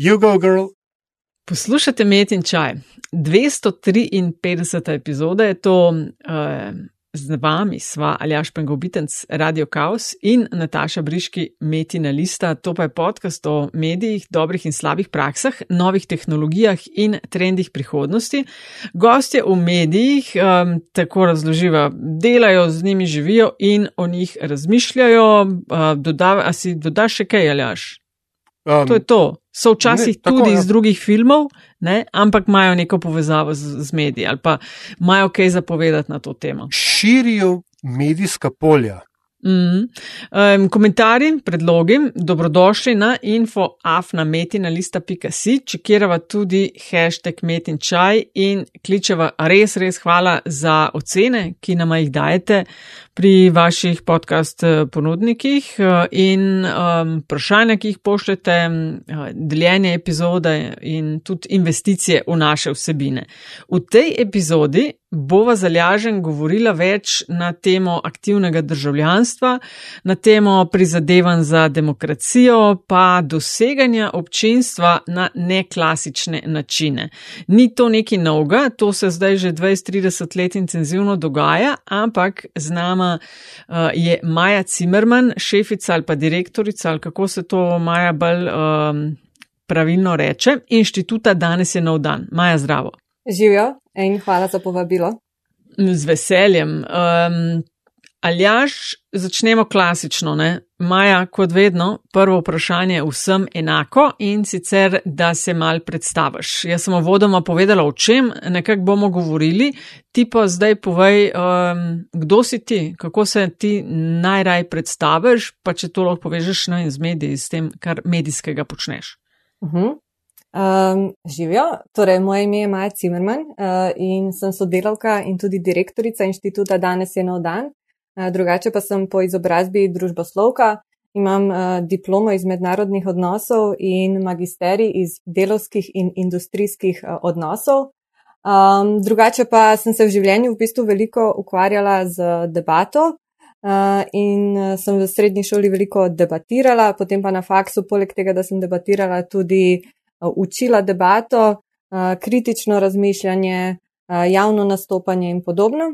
You go, girl. Poslušate Met in Čaj. 253. epizoda je to, uh, z vami sva Aljaš Pengobitenc, Radio Chaos in Nataša Briški, Metina Lista. To pa je podcast o medijih, dobrih in slabih praksah, novih tehnologijah in trendih prihodnosti. Gostje v medijih um, tako razloživa, delajo z njimi, živijo in o njih razmišljajo. Uh, doda, a si dodaš še kaj, Aljaš? Um, to je to. So včasih ne, tudi tako, ja. iz drugih filmov, ne, ampak imajo neko povezavo z, z mediji ali pa imajo kaj zapovedati na to temo. Širijo medijska polja. Mm -hmm. um, komentarji, predlogi, dobrodošli na infoafnametina.si, čekirava tudi hashtag metinčaj in kličeva res, res hvala za ocene, ki nam jih dajete pri vaših podcast eh, ponudnikih eh, in um, vprašanja, ki jih pošljete, eh, deljenje epizode in tudi investicije v naše vsebine. V tej epizodi bova zalažen govorila več na temo aktivnega državljanstva, na temo prizadevanj za demokracijo, pa doseganja občinstva na neklasične načine. Ni to nekaj novega, to se zdaj že 20-30 let intenzivno dogaja, ampak z nama uh, je Maja Cimerman, šefica ali pa direktorica, ali kako se to Maja bolj um, pravilno reče, inštituta Danes je nov dan. Maja, zdravo. Živijo in hvala za povabilo. Z veseljem. Um, Aljaš, začnemo klasično. Ne? Maja, kot vedno, prvo vprašanje vsem enako in sicer, da se mal predstaviš. Jaz sem vodoma povedala, o čem nekako bomo govorili, ti pa zdaj povej, um, kdo si ti, kako se ti najraj predstaviš, pa če to lahko povežeš no, z mediji, s tem, kar medijskega počneš. Uh -huh. Um, živijo, torej moje ime je Maja Cimerman uh, in sem sodelavka in tudi direktorica inštituta Danes je nov dan. Uh, drugače pa sem po izobrazbi družboslovka, imam uh, diplomo iz mednarodnih odnosov in magisterij iz delovskih in industrijskih uh, odnosov. Um, drugače pa sem se v življenju v bistvu veliko ukvarjala z debato. Uh, in sem v srednji šoli veliko debatirala, potem pa na faksu, poleg tega, da sem debatirala, tudi učila debato, kritično razmišljanje, javno nastopanje in podobno.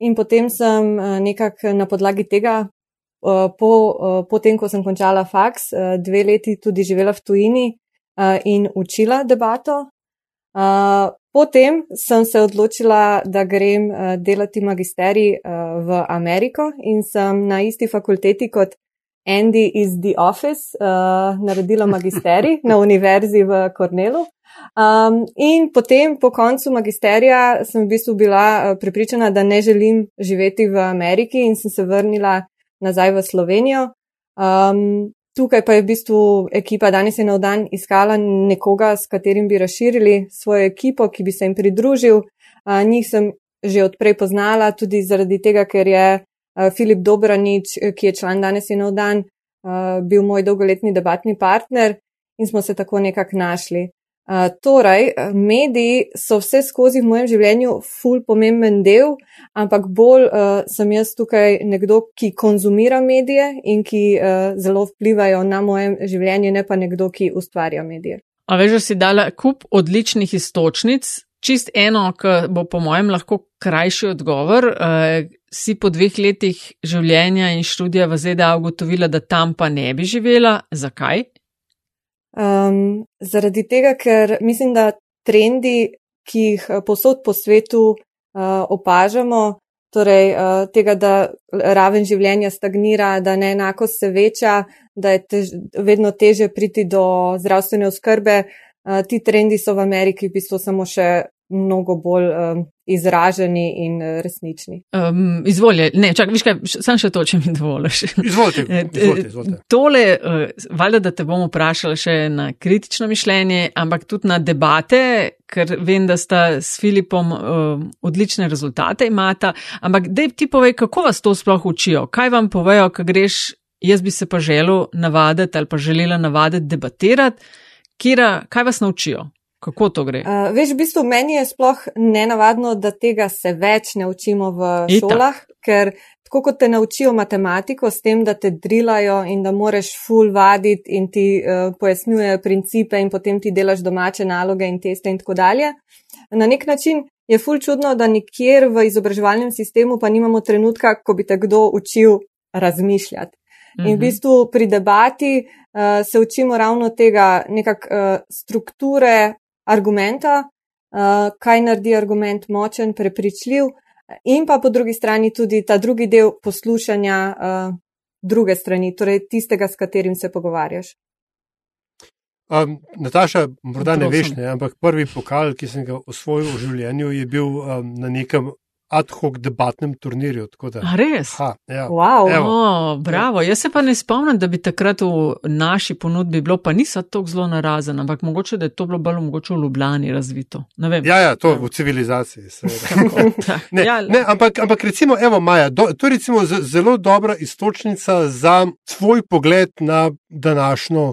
In potem sem nekako na podlagi tega, po, potem, ko sem končala faks, dve leti tudi živela v tujini in učila debato. Potem sem se odločila, da grem delati magisterij v Ameriko in sem na isti fakulteti kot Andy iz The Office naredila magisterij na univerzi v Cornelu. Um, in potem, po koncu magisterija, sem v bistvu bila uh, prepričana, da ne želim živeti v Ameriki in sem se vrnila nazaj v Slovenijo. Um, tukaj pa je v bistvu ekipa danes in na dan iskala nekoga, s katerim bi razširili svojo ekipo, ki bi se jim pridružil. Uh, njih sem že odprej poznala, tudi zaradi tega, ker je Eh, Filip Dobranič, eh, ki je član danes in nov dan, eh, bil moj dolgoletni debatni partner in smo se tako nekako našli. Torej, mediji so vse skozi v mojem življenju ful pomemben del, ampak bolj sem jaz tukaj nekdo, ki konzumira medije in ki zelo vplivajo na moje življenje, ne pa nekdo, ki ustvarja medije. A veš, da si dala kup odličnih istočnic, čist eno, ki bo po mojem lahko krajši odgovor si po dveh letih življenja in študija v ZDA ugotovila, da tam pa ne bi živela. Zakaj? Um, zaradi tega, ker mislim, da trendi, ki jih eh, posod po svetu uh, opažamo, torej uh, tega, da raven življenja stagnira, da neenakost se veča, da je tež, vedno teže priti do zdravstvene oskrbe, uh, ti trendi so v Ameriki v bistvu samo še mnogo bolj um, izraženi in uh, resnični. Um, izvolite, ne, čak, viš kaj, sem še to, če mi dovoliš. Izvolite. Eh, izvolite, izvolite. Tole, uh, valjda, da te bom vprašala še na kritično mišljenje, ampak tudi na debate, ker vem, da sta s Filipom uh, odlične rezultate imata, ampak dej ti povej, kako vas to sploh učijo, kaj vam povejo, ko greš, jaz bi se pa želel navaditi ali pa želela navaditi debatirati, Kira, kaj vas naučijo? Kako to gre? Uh, veš, v bistvu meni je sploh nenavadno, da tega se več ne učimo v Ita. šolah, ker tako kot te naučijo matematiko s tem, da te drilajo in da moreš full vaditi in ti uh, pojasnjujejo principe in potem ti delaš domače naloge in teste in tako dalje. Na nek način je full čudno, da nikjer v izobraževalnem sistemu pa nimamo trenutka, ko bi te kdo učil razmišljati. In v Mhm. bistvu pri debati uh, se učimo ravno tega nekak uh, strukture argumenta, uh, kaj naredi argument močen, prepričljiv, in pa po drugi strani tudi ta drugi del poslušanja uh, druge strani, torej tistega, s katerim se pogovarjaš. Um, Nataša, morda ne veš, ne, ampak prvi pokal, ki sem ga osvojil v življenju, je bil um, na nekem ad hoc debatnem turnirju. A res? ha, ja. Wow. Evo. O, bravo. Jaz se pa ne spomnim, da bi takrat v naši ponudbi bilo, pa niso tako zelo narazen, ampak mogoče, da je to bilo bolj mogoče v Ljubljani razvito. Ja, ja, to v civilizaciji. Ne, Ja, ne, ampak, ampak recimo, evo, Maja, do, to je recimo zelo dobra istočnica za tvoj pogled na današnjo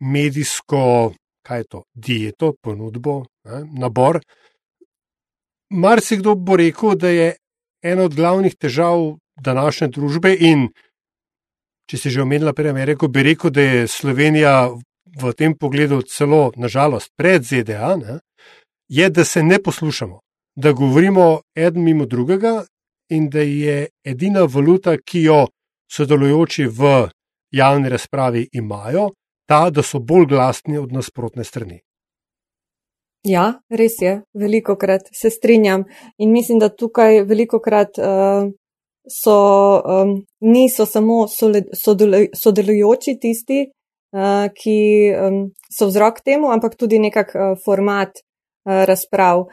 medijsko, kaj je to, dieto, ponudbo, ne, nabor. Marsikdo bo rekel, da je ena od glavnih težav današnje družbe in če si že omenila prej Ameriko, bi rekel, da je Slovenija v tem pogledu celo, nažalost, pred ZDA, ne, je, da se ne poslušamo da govorimo eden mimo drugega in da je edina valuta, ki jo sodelujoči v javni razpravi imajo, ta, da so bolj glasni od nasprotne strani. Ja, res je, veliko krat se strinjam in mislim, da tukaj veliko krat uh, so, um, niso samo sole, sodelu, sodelujoči tisti, uh, ki um, so vzrok temu, ampak tudi nekak uh, format uh, razprav.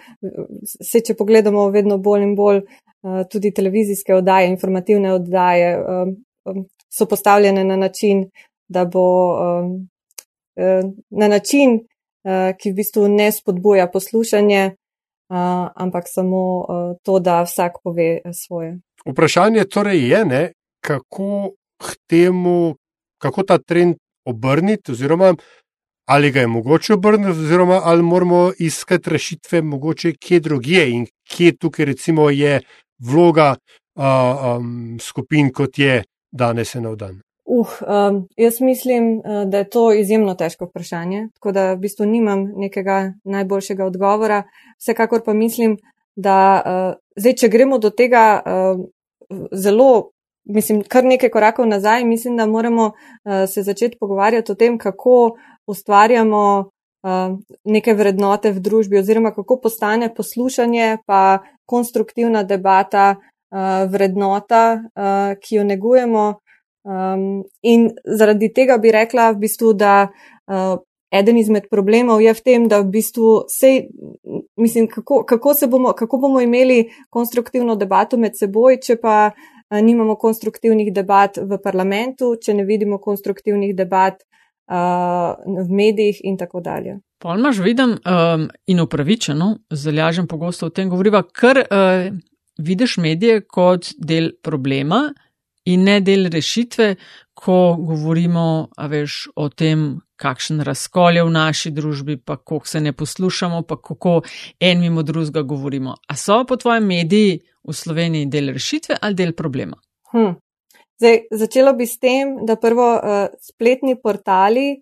Se, če pogledamo vedno bolj in bolj uh, tudi televizijske oddaje, informativne oddaje, um, um, so postavljene na način, da bo um, na način, ki v bistvu ne spodbuja poslušanje, uh, ampak samo uh, to, da vsak pove svoje. Vprašanje torej je, ne, kako, temu, kako ta trend obrniti, oziroma ali ga je mogoče obrniti, oziroma ali moramo iskati rešitve mogoče kje drugje in kje tukaj recimo je vloga uh, um, skupin, kot je danes en dan. Uh, um, jaz mislim, da je to izjemno težko vprašanje, tako da v bistvu nimam nekega najboljšega odgovora. Vsekakor pa mislim, da uh, zdaj, če gremo do tega uh, zelo, mislim, kar nekaj korakov nazaj, mislim, da moramo uh, se začeti pogovarjati o tem, kako ustvarjamo uh, neke vrednote v družbi oziroma kako postane poslušanje pa konstruktivna debata uh, vrednota, uh, ki jo negujemo. Um, in zaradi tega bi rekla, v bistvu, da uh, eden izmed problemov je v tem, da v bistvu sej, mislim, kako, kako, bomo, kako bomo imeli konstruktivno debato med seboj, če pa uh, nimamo konstruktivnih debat v parlamentu, če ne vidimo konstruktivnih debat uh, v medijih in tako dalje. Polmaž vidim um, in upravičeno, zalažem pogosto o tem govoriva, ker uh, vidiš medije kot del problema in ne del rešitve, ko govorimo veš, o tem, kakšen razkol je v naši družbi, pa koliko se ne poslušamo, pa kako en mimo drugega govorimo. A so po tvojem mediji v Sloveniji del rešitve ali del problema? Hm. Zdaj, začelo bi s tem, da prvo uh, spletni portali,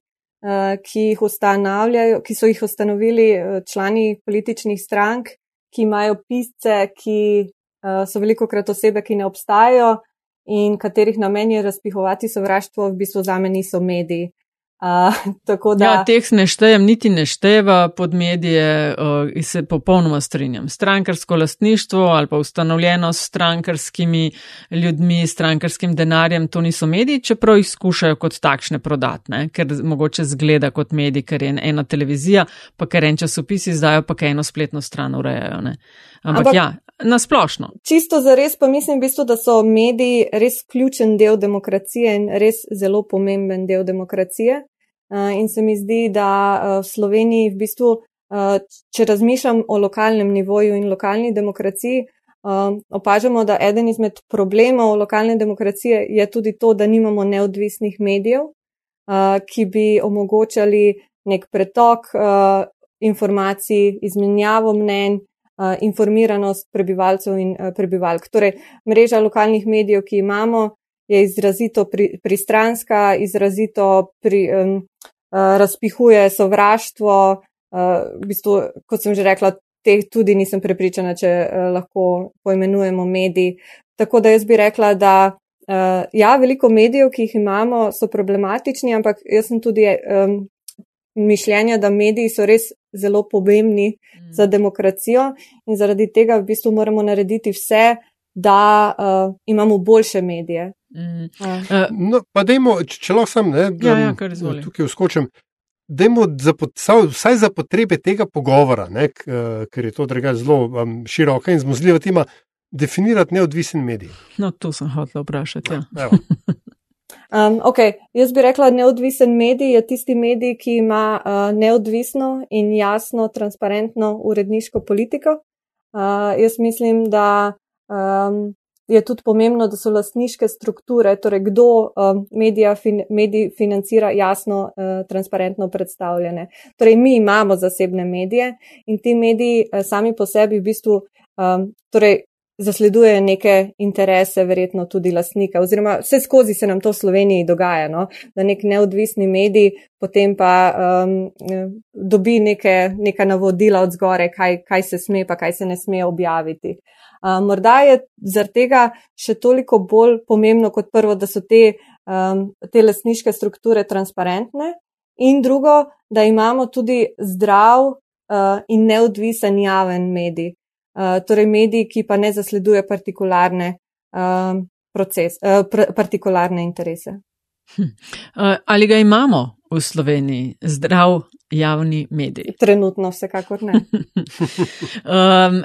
uh, ki, jih ki so jih ustanovili uh, člani političnih strank, ki imajo pisce, ki uh, so veliko krat osebe, ki ne obstajajo in katerih namen je razpihovati sovraštvo, v bistvu za me niso mediji. Uh, da... Ja, teh ne štejem, niti ne števa pod medije uh, in se popolnoma strinjam. Strankarsko lastništvo ali pa ustanovljeno s strankarskimi ljudmi, strankarskim denarjem, to niso mediji, čeprav jih skušajo kot takšne prodatne, ker mogoče zgleda kot medij, ker je ena televizija, pa ker en časopis izdajo, pa ker eno spletno stran urejajo. Ne? Ampak, Ampak ja, nasplošno. Čisto za res pa mislim, v bistvu, da so mediji res ključen del demokracije in res zelo pomemben del demokracije. In se mi zdi, da v Sloveniji v bistvu, če razmišljam o lokalnem nivoju in lokalni demokraciji, opažamo, da eden izmed problemov lokalne demokracije je tudi to, da nimamo neodvisnih medijev, ki bi omogočali nek pretok informacij, izmenjavo mnenj uh, informiranost prebivalcev in prebivalk. Torej, mreža lokalnih medijev, ki imamo, je izrazito pri, pristranska, izrazito pri, um, uh, razpihuje sovraštvo. Uh, v bistvu, kot sem že rekla, teh tudi nisem prepričana, če uh, lahko poimenujemo mediji. Tako da jaz bi rekla, da uh, ja, veliko medijev, ki jih imamo, so problematični, ampak jaz sem tudi um, mišljenja, da mediji so res zelo pomembni mm. za demokracijo in zaradi tega v bistvu moramo narediti vse, da uh, imamo boljše medije. Mm. Uh. No, pa dajmo, če lahko sem, ne, ja, ja, izvoli. tukaj uskočim. Dajmo za, vsaj za potrebe tega pogovora, ne, ker je to drugače zelo um, široka in zmozljiva tema, definirati neodvisen medij. No, to sem hotel vprašati. Ja. Um, ok, jaz bi rekla, neodvisen medij je tisti medij, ki ima uh, neodvisno in jasno, transparentno uredniško politiko. Uh, jaz mislim, da um, je tudi pomembno, da so lastniške strukture, torej kdo um, medija fin, medij financira jasno, uh, transparentno predstavljene. Torej, mi imamo zasebne medije in ti mediji uh, sami po sebi v bistvu. Um, torej, zasledujejo neke interese, verjetno tudi lastnika, oziroma vse skozi se nam to v Sloveniji dogaja, no? da nek neodvisni medij potem pa um, dobi neke, neka navodila od zgore, kaj, kaj se sme, pa kaj se ne sme objaviti. Uh, morda je zaradi tega še toliko bolj pomembno kot prvo, da so te, um, te lastniške strukture transparentne in drugo, da imamo tudi zdrav uh, in neodvisen javen medij. Eh, torej mediji, ki pa ne zasleduje partikularne, uh, proces, uh, pr partikularne interese. Hm. Ali ga imamo v Sloveniji, zdrav javni medij? Trenutno, vsekakor ne. um,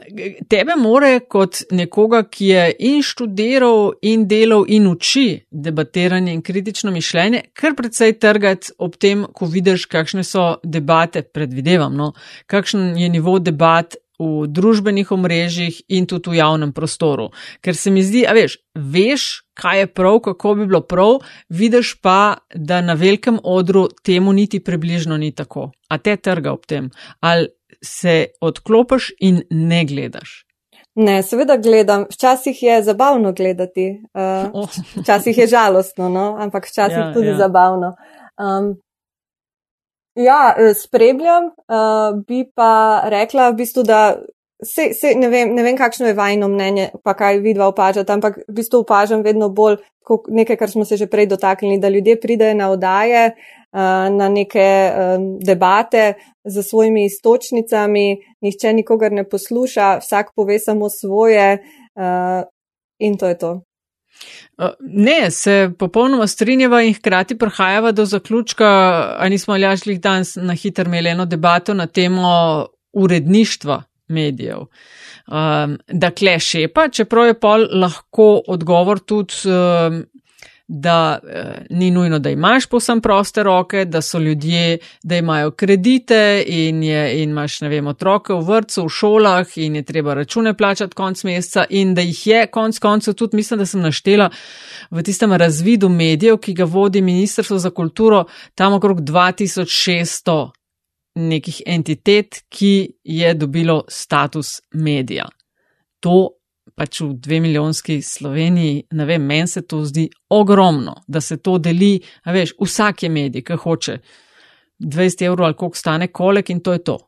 tebe more kot nekoga, ki je in študiral, in delal, in uči debatiranje in kritično mišljenje, kar precej trgati ob tem, ko vidiš, kakšne so debate, predvidevam, no, kakšen je nivo debat v družbenih omrežjih in tudi v javnem prostoru. Ker se mi zdi, a veš, veš, kaj je prav, kako bi bilo prav, vidiš pa, da na velikem odru temu niti približno ni tako. A te trga ob tem, ali se odklopiš in ne gledaš. Ne, seveda gledam. Včasih je zabavno gledati, uh, včasih je žalostno, no? ampak včasih ja, tudi ja. zabavno. Um, Ja, eh, spremljam, uh, bi pa rekla v bistvu, da se, se, ne, vem, ne vem, kakšno je vajno mnenje, pa kaj vidva opažate, ampak v bistvu opažam vedno bolj nekaj, kar smo se že prej dotaknili, da ljudje pridejo na odaje, uh, na neke debate z svojimi istočnicami, nihče nikogar ne posluša, vsak pove samo svoje in to je to. Ne, se popolnoma strinjava in hkrati prihajava do zaključka, a nismo ljažlih danes na hitro imeli eno debato na temo uredništva medijev. Um, da kleše pa, čeprav je pol lahko odgovor tudi um, da eh, ni nujno, da imaš povsem proste roke, da so ljudje, da imajo kredite in, je, in imaš, ne vem, otroke v vrtu, v šolah in je treba račune plačati konc meseca in da jih je konc koncev tudi, mislim, da sem naštela v tistem razvidu medijev, ki ga vodi Ministrstvo za kulturo, tam okrog 2600 nekih entitet, ki je dobilo status medija. To pač v dve milijonski Sloveniji, ne vem, meni se to zdi ogromno, da se to deli, a veš, vsak je medij, ki hoče 20 evrov ali koliko stane kolek in to je to.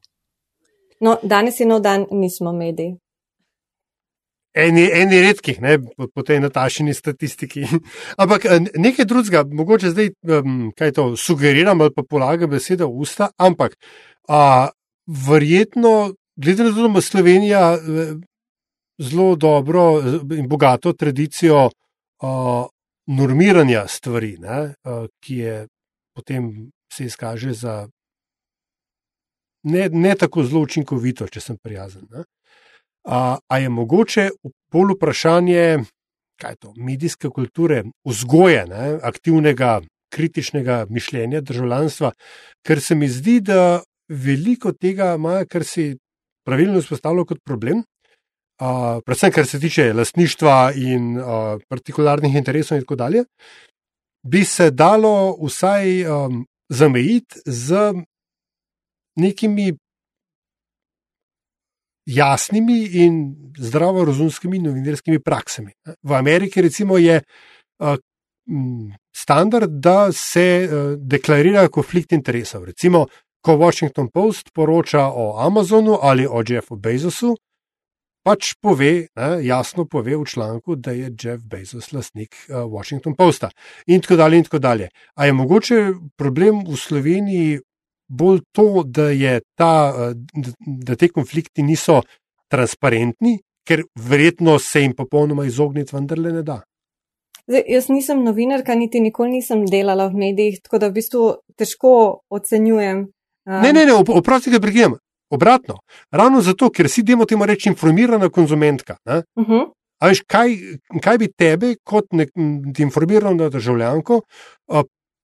No, danes in nov dan nismo mediji. Eni, eni redkih, ne, po, po tej natašeni statistiki. Ampak eh, nekaj drugega, mogoče zdaj, um, kaj to sugeriram ali pa polagam besede v usta, ampak a, verjetno, glede na to, da ima Slovenija eh, zelo dobro in bogato tradicijo uh, normiranja stvari, ne, uh, ki je potem se izkaže za ne, ne tako zelo učinkovito, če sem prijazen. Ne. A, je mogoče bolj vprašanje, kaj je to, medijske kulture, vzgoje, ne, aktivnega, kritičnega mišljenja državljanstva, ker se mi zdi, da veliko tega ima, kar si pravilno izpostavljal kot problem, uh, predvsem kar se tiče lastništva in uh, partikularnih interesov, in tako dalje, bi se dalo vsaj um, zamejiti z nekimi jasnimi in zdravorazumskimi novinarskimi praksami. V Ameriki, recimo, je uh, standard, da se uh, deklarira konflikt interesov. Recimo, ko Washington Post poroča o Amazonu ali o Jeffu Bezosu, pač pove, ne, jasno pove v članku, da je Jeff Bezos lastnik uh, Washington Posta. In tako dalje. In tako dalje. A je mogoče problem v Sloveniji bolj to, da, ta, uh, da te konflikti niso transparentni, ker verjetno se jim popolnoma izogniti vendarle ne da. Zdaj, jaz nisem novinarka, niti nikoli nisem delala v medijih, tako da v bistvu težko ocenjujem. Um, ne, ne, ne, oprosti, da pregledam. Obratno, ravno zato, ker si demo temu reči informirana konzumentka. Uh mhm. -huh. Veš, kaj, kaj bi tebe, kot informirano državljanko,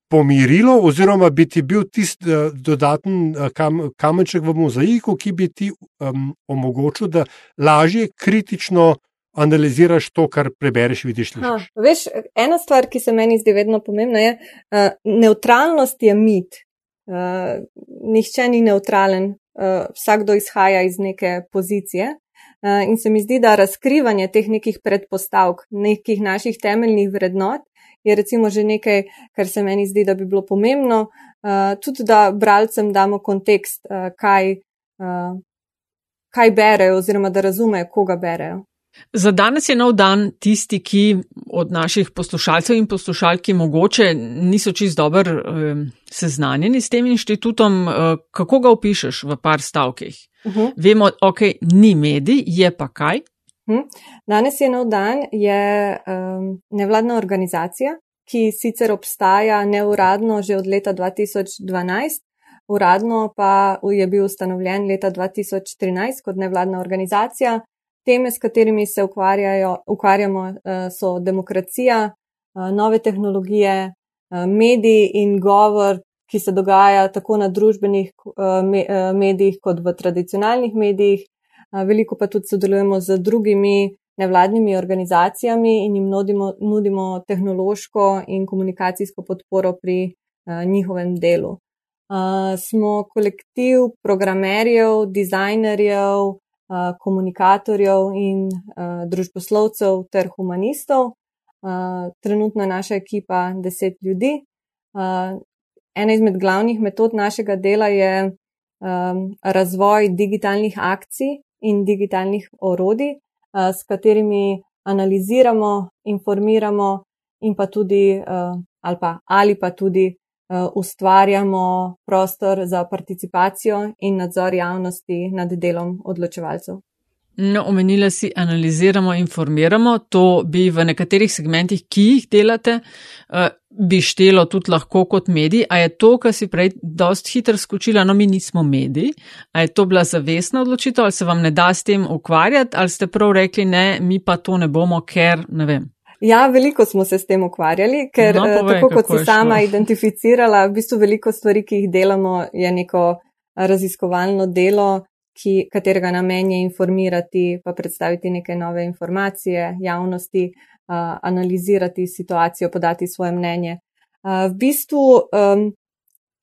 pomirilo, oziroma bi ti bil tisti dodaten kam, kamenček v mozaiku, ki bi ti um, omogočil, da lažje kritično analiziraš to, kar prebereš, vidiš. Ha, veš, ena stvar, ki se meni zdi vedno pomembna, je, uh, neutralnost je mit. Uh, nihče ni neutralen, vsakdo izhaja iz neke pozicije. Uh, in se mi zdi, da razkrivanje teh nekih predpostavk, nekih naših temeljnih vrednot, je recimo že nekaj, kar se meni zdi, da bi bilo pomembno, uh, tudi da bralcem damo kontekst, kaj, kaj berejo, oziroma da razumejo, koga berejo. Za danes je nov dan tisti, ki od naših poslušalcev in poslušalki mogoče niso čist dobro eh, seznanjeni s tem inštitutom. Eh, kako ga opišeš v par stavkih? Uh mhm. -huh. Vemo, ok, ni medij, je pa kaj. Uh mhm. -huh. Danes je nov dan, je um, nevladna organizacija, ki sicer obstaja neuradno že od leta 2012. Uradno pa je bil ustanovljen leta 2013 kot nevladna organizacija, Teme, s katerimi se ukvarjamo, eh, so demokracija, eh, nove tehnologije, eh, mediji in govor, ki se dogaja tako na družbenih medijih kot v tradicionalnih medijih. Veliko pa tudi sodelujemo z drugimi nevladnimi organizacijami in jim nudimo, nudimo tehnološko in komunikacijsko podporo pri njihovem delu. Smo kolektiv programerjev, dizajnerjev, komunikatorjev in družboslovcev ter humanistov. Trenutno je naša ekipa deset ljudi. Ena izmed glavnih metod našega dela je razvoj digitalnih akcij in digitalnih orodij, s katerimi analiziramo, informiramo in pa tudi ali pa, ali pa tudi Eh, ustvarjamo prostor za participacijo in nadzor javnosti nad delom odločevalcev. No, omenila si, analiziramo, informiramo, to bi v nekaterih segmentih, ki jih delate, eh, bi štelo tudi lahko kot medij. A je to, kar si prej dost hitro skočila, no mi nismo mediji, a je to bila zavestna odločitev, ali se vam ne da s tem ukvarjati, ali ste prav rekli, ne, mi pa to ne bomo, ker ne vem. Ja, veliko smo se s tem ukvarjali, ker no, eh, povej, tako kot si sama šlo. identificirala, v bistvu veliko stvari, ki jih delamo, je neko raziskovalno delo, ki, katerega namen je informirati, pa predstaviti neke nove informacije javnosti, uh, analizirati situacijo, podati svoje mnenje. Uh, v bistvu, um,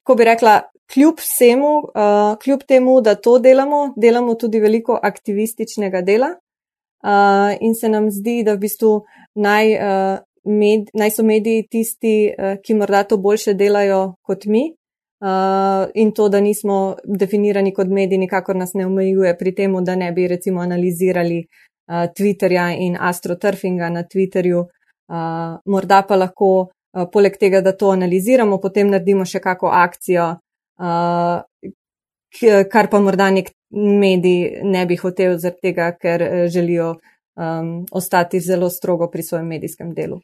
ko bi rekla, kljub vsemu, uh, kljub temu, da to delamo, delamo tudi veliko aktivističnega dela. Uh, in se nam zdi, da v bistvu naj, uh, med, naj so mediji tisti, ki morda to boljše delajo kot mi. Uh, in to, da nismo definirani kot mediji, nikakor nas ne omejuje pri tem, da ne bi recimo analizirali uh, Twitterja in astroturfinga na Twitterju. Uh, morda pa lahko, uh, poleg tega, da to analiziramo, potem naredimo še kako akcijo, uh, kar pa morda nek medij ne bi hotel, zaradi tega, ker želijo um, ostati zelo strogo pri svojem medijskem delu.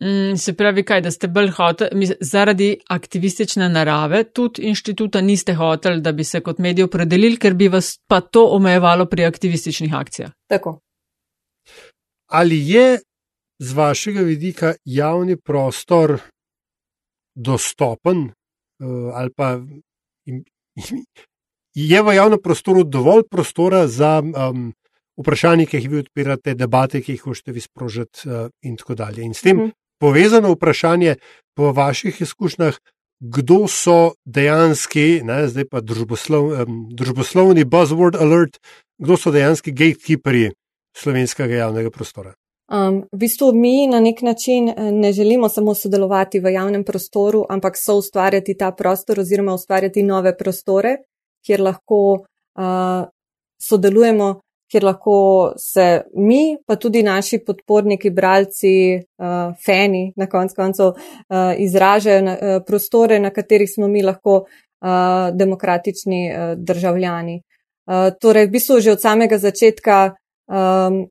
Mm, se pravi, kaj, da ste bolj hoteli, zaradi aktivistične narave, tudi inštituta niste hoteli, da bi se kot medij opredelili, ker bi vas pa to omejevalo pri aktivističnih akcijah. Tako. Ali je z vašega vidika javni prostor dostopen, uh, ali pa je v javnem prostoru dovolj prostora za um, vprašanje, ki jih vi odpirate, debate, ki jih hočete vi sprožiti, uh, in tako dalje. In s tem mm. Povezano vprašanje po vaših izkušnjah, kdo so dejanski, ne, zdaj pa družboslov, um, družboslovni buzzword alert, kdo so dejanski gatekeeperji slovenskega javnega prostora? Um, v bistvu mi na nek način eh, ne želimo samo sodelovati v javnem prostoru, ampak so ustvarjati ta prostor oziroma ustvarjati nove prostore, kjer lahko uh, sodelujemo, kjer lahko se mi, pa tudi naši podporniki, bralci, uh, fani na konc koncev uh, izražajo na, uh, prostore, na katerih smo mi lahko uh, demokratični uh, državljani. Uh, torej, v bistvu že od samega začetka um,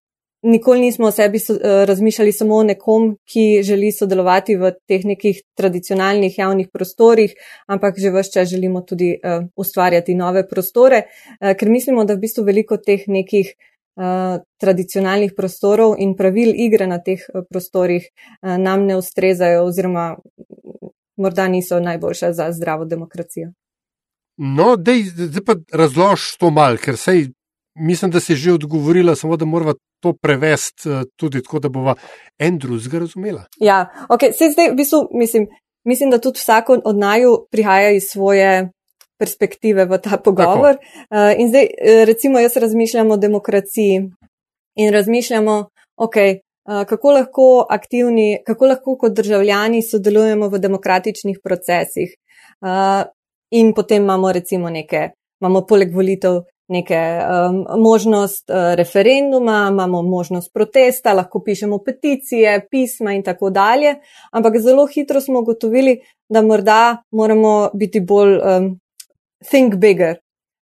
nikoli nismo o sebi so, uh, razmišljali samo o nekom, ki želi sodelovati v teh nekih tradicionalnih javnih prostorih, ampak že vse čas želimo tudi uh, ustvarjati nove prostore, uh, ker mislimo, da v bistvu veliko teh nekih uh, tradicionalnih prostorov in pravil igre na teh uh, prostorih uh, nam ne ustrezajo oziroma morda niso najboljša za zdravo demokracijo. No, dej, zdaj pa razloži to mal, ker sej mislim, da si že odgovorila, samo da moramo to prevesti uh, tudi tako, da bova en drugega razumela. Ja, ok, se zdaj v bistvu mislim, mislim, da tudi vsako od naju prihaja iz svoje perspektive v ta pogovor. Uh, in zdaj, eh, recimo, jaz razmišljam o demokraciji in razmišljamo, ok. Kako lahko aktivni, kako lahko kot državljani sodelujemo v demokratičnih procesih. In potem imamo recimo neke, imamo poleg volitev neke um, možnost uh, referenduma, imamo možnost protesta, lahko pišemo peticije, pisma in tako dalje, ampak zelo hitro smo ugotovili, da morda moramo biti bolj um, think bigger.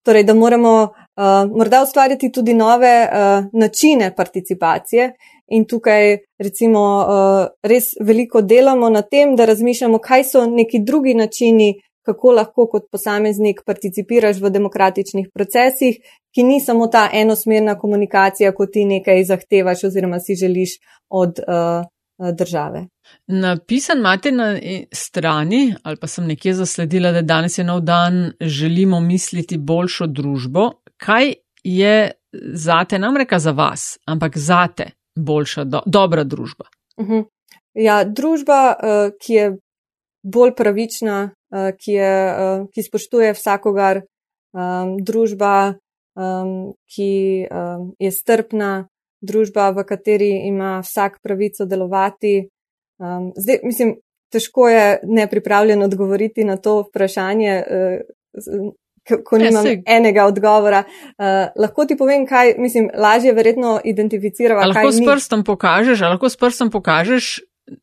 Torej, da moramo uh, morda ustvarjati tudi nove uh, načine participacije in tukaj recimo uh, res veliko delamo na tem, da razmišljamo, kaj so neki drugi načini, kako lahko kot posameznik participiraš v demokratičnih procesih, ki ni samo ta enosmerna komunikacija, ko ti nekaj zahtevaš oziroma si želiš od uh, države. Napisan imate na strani, ali pa sem nekje zasledila, da danes je nov dan, želimo misliti boljšo družbo. Kaj je zate, nam reka za vas, ampak zate boljša, do, dobra družba? Uh mhm. -huh. Ja, družba, uh, ki je bolj pravična, ki, je, uh, ki spoštuje vsakogar, um, družba, um, ki um, je strpna, družba, v kateri ima vsak pravico delovati. Um, zdaj, mislim, težko je nepripravljen odgovoriti na to vprašanje. Uh, Ko nimam ja, enega odgovora, uh, lahko ti povem, kaj mislim, lažje verjetno identificirati. Lahko s prstom pokažeš, lahko s prstom pokažeš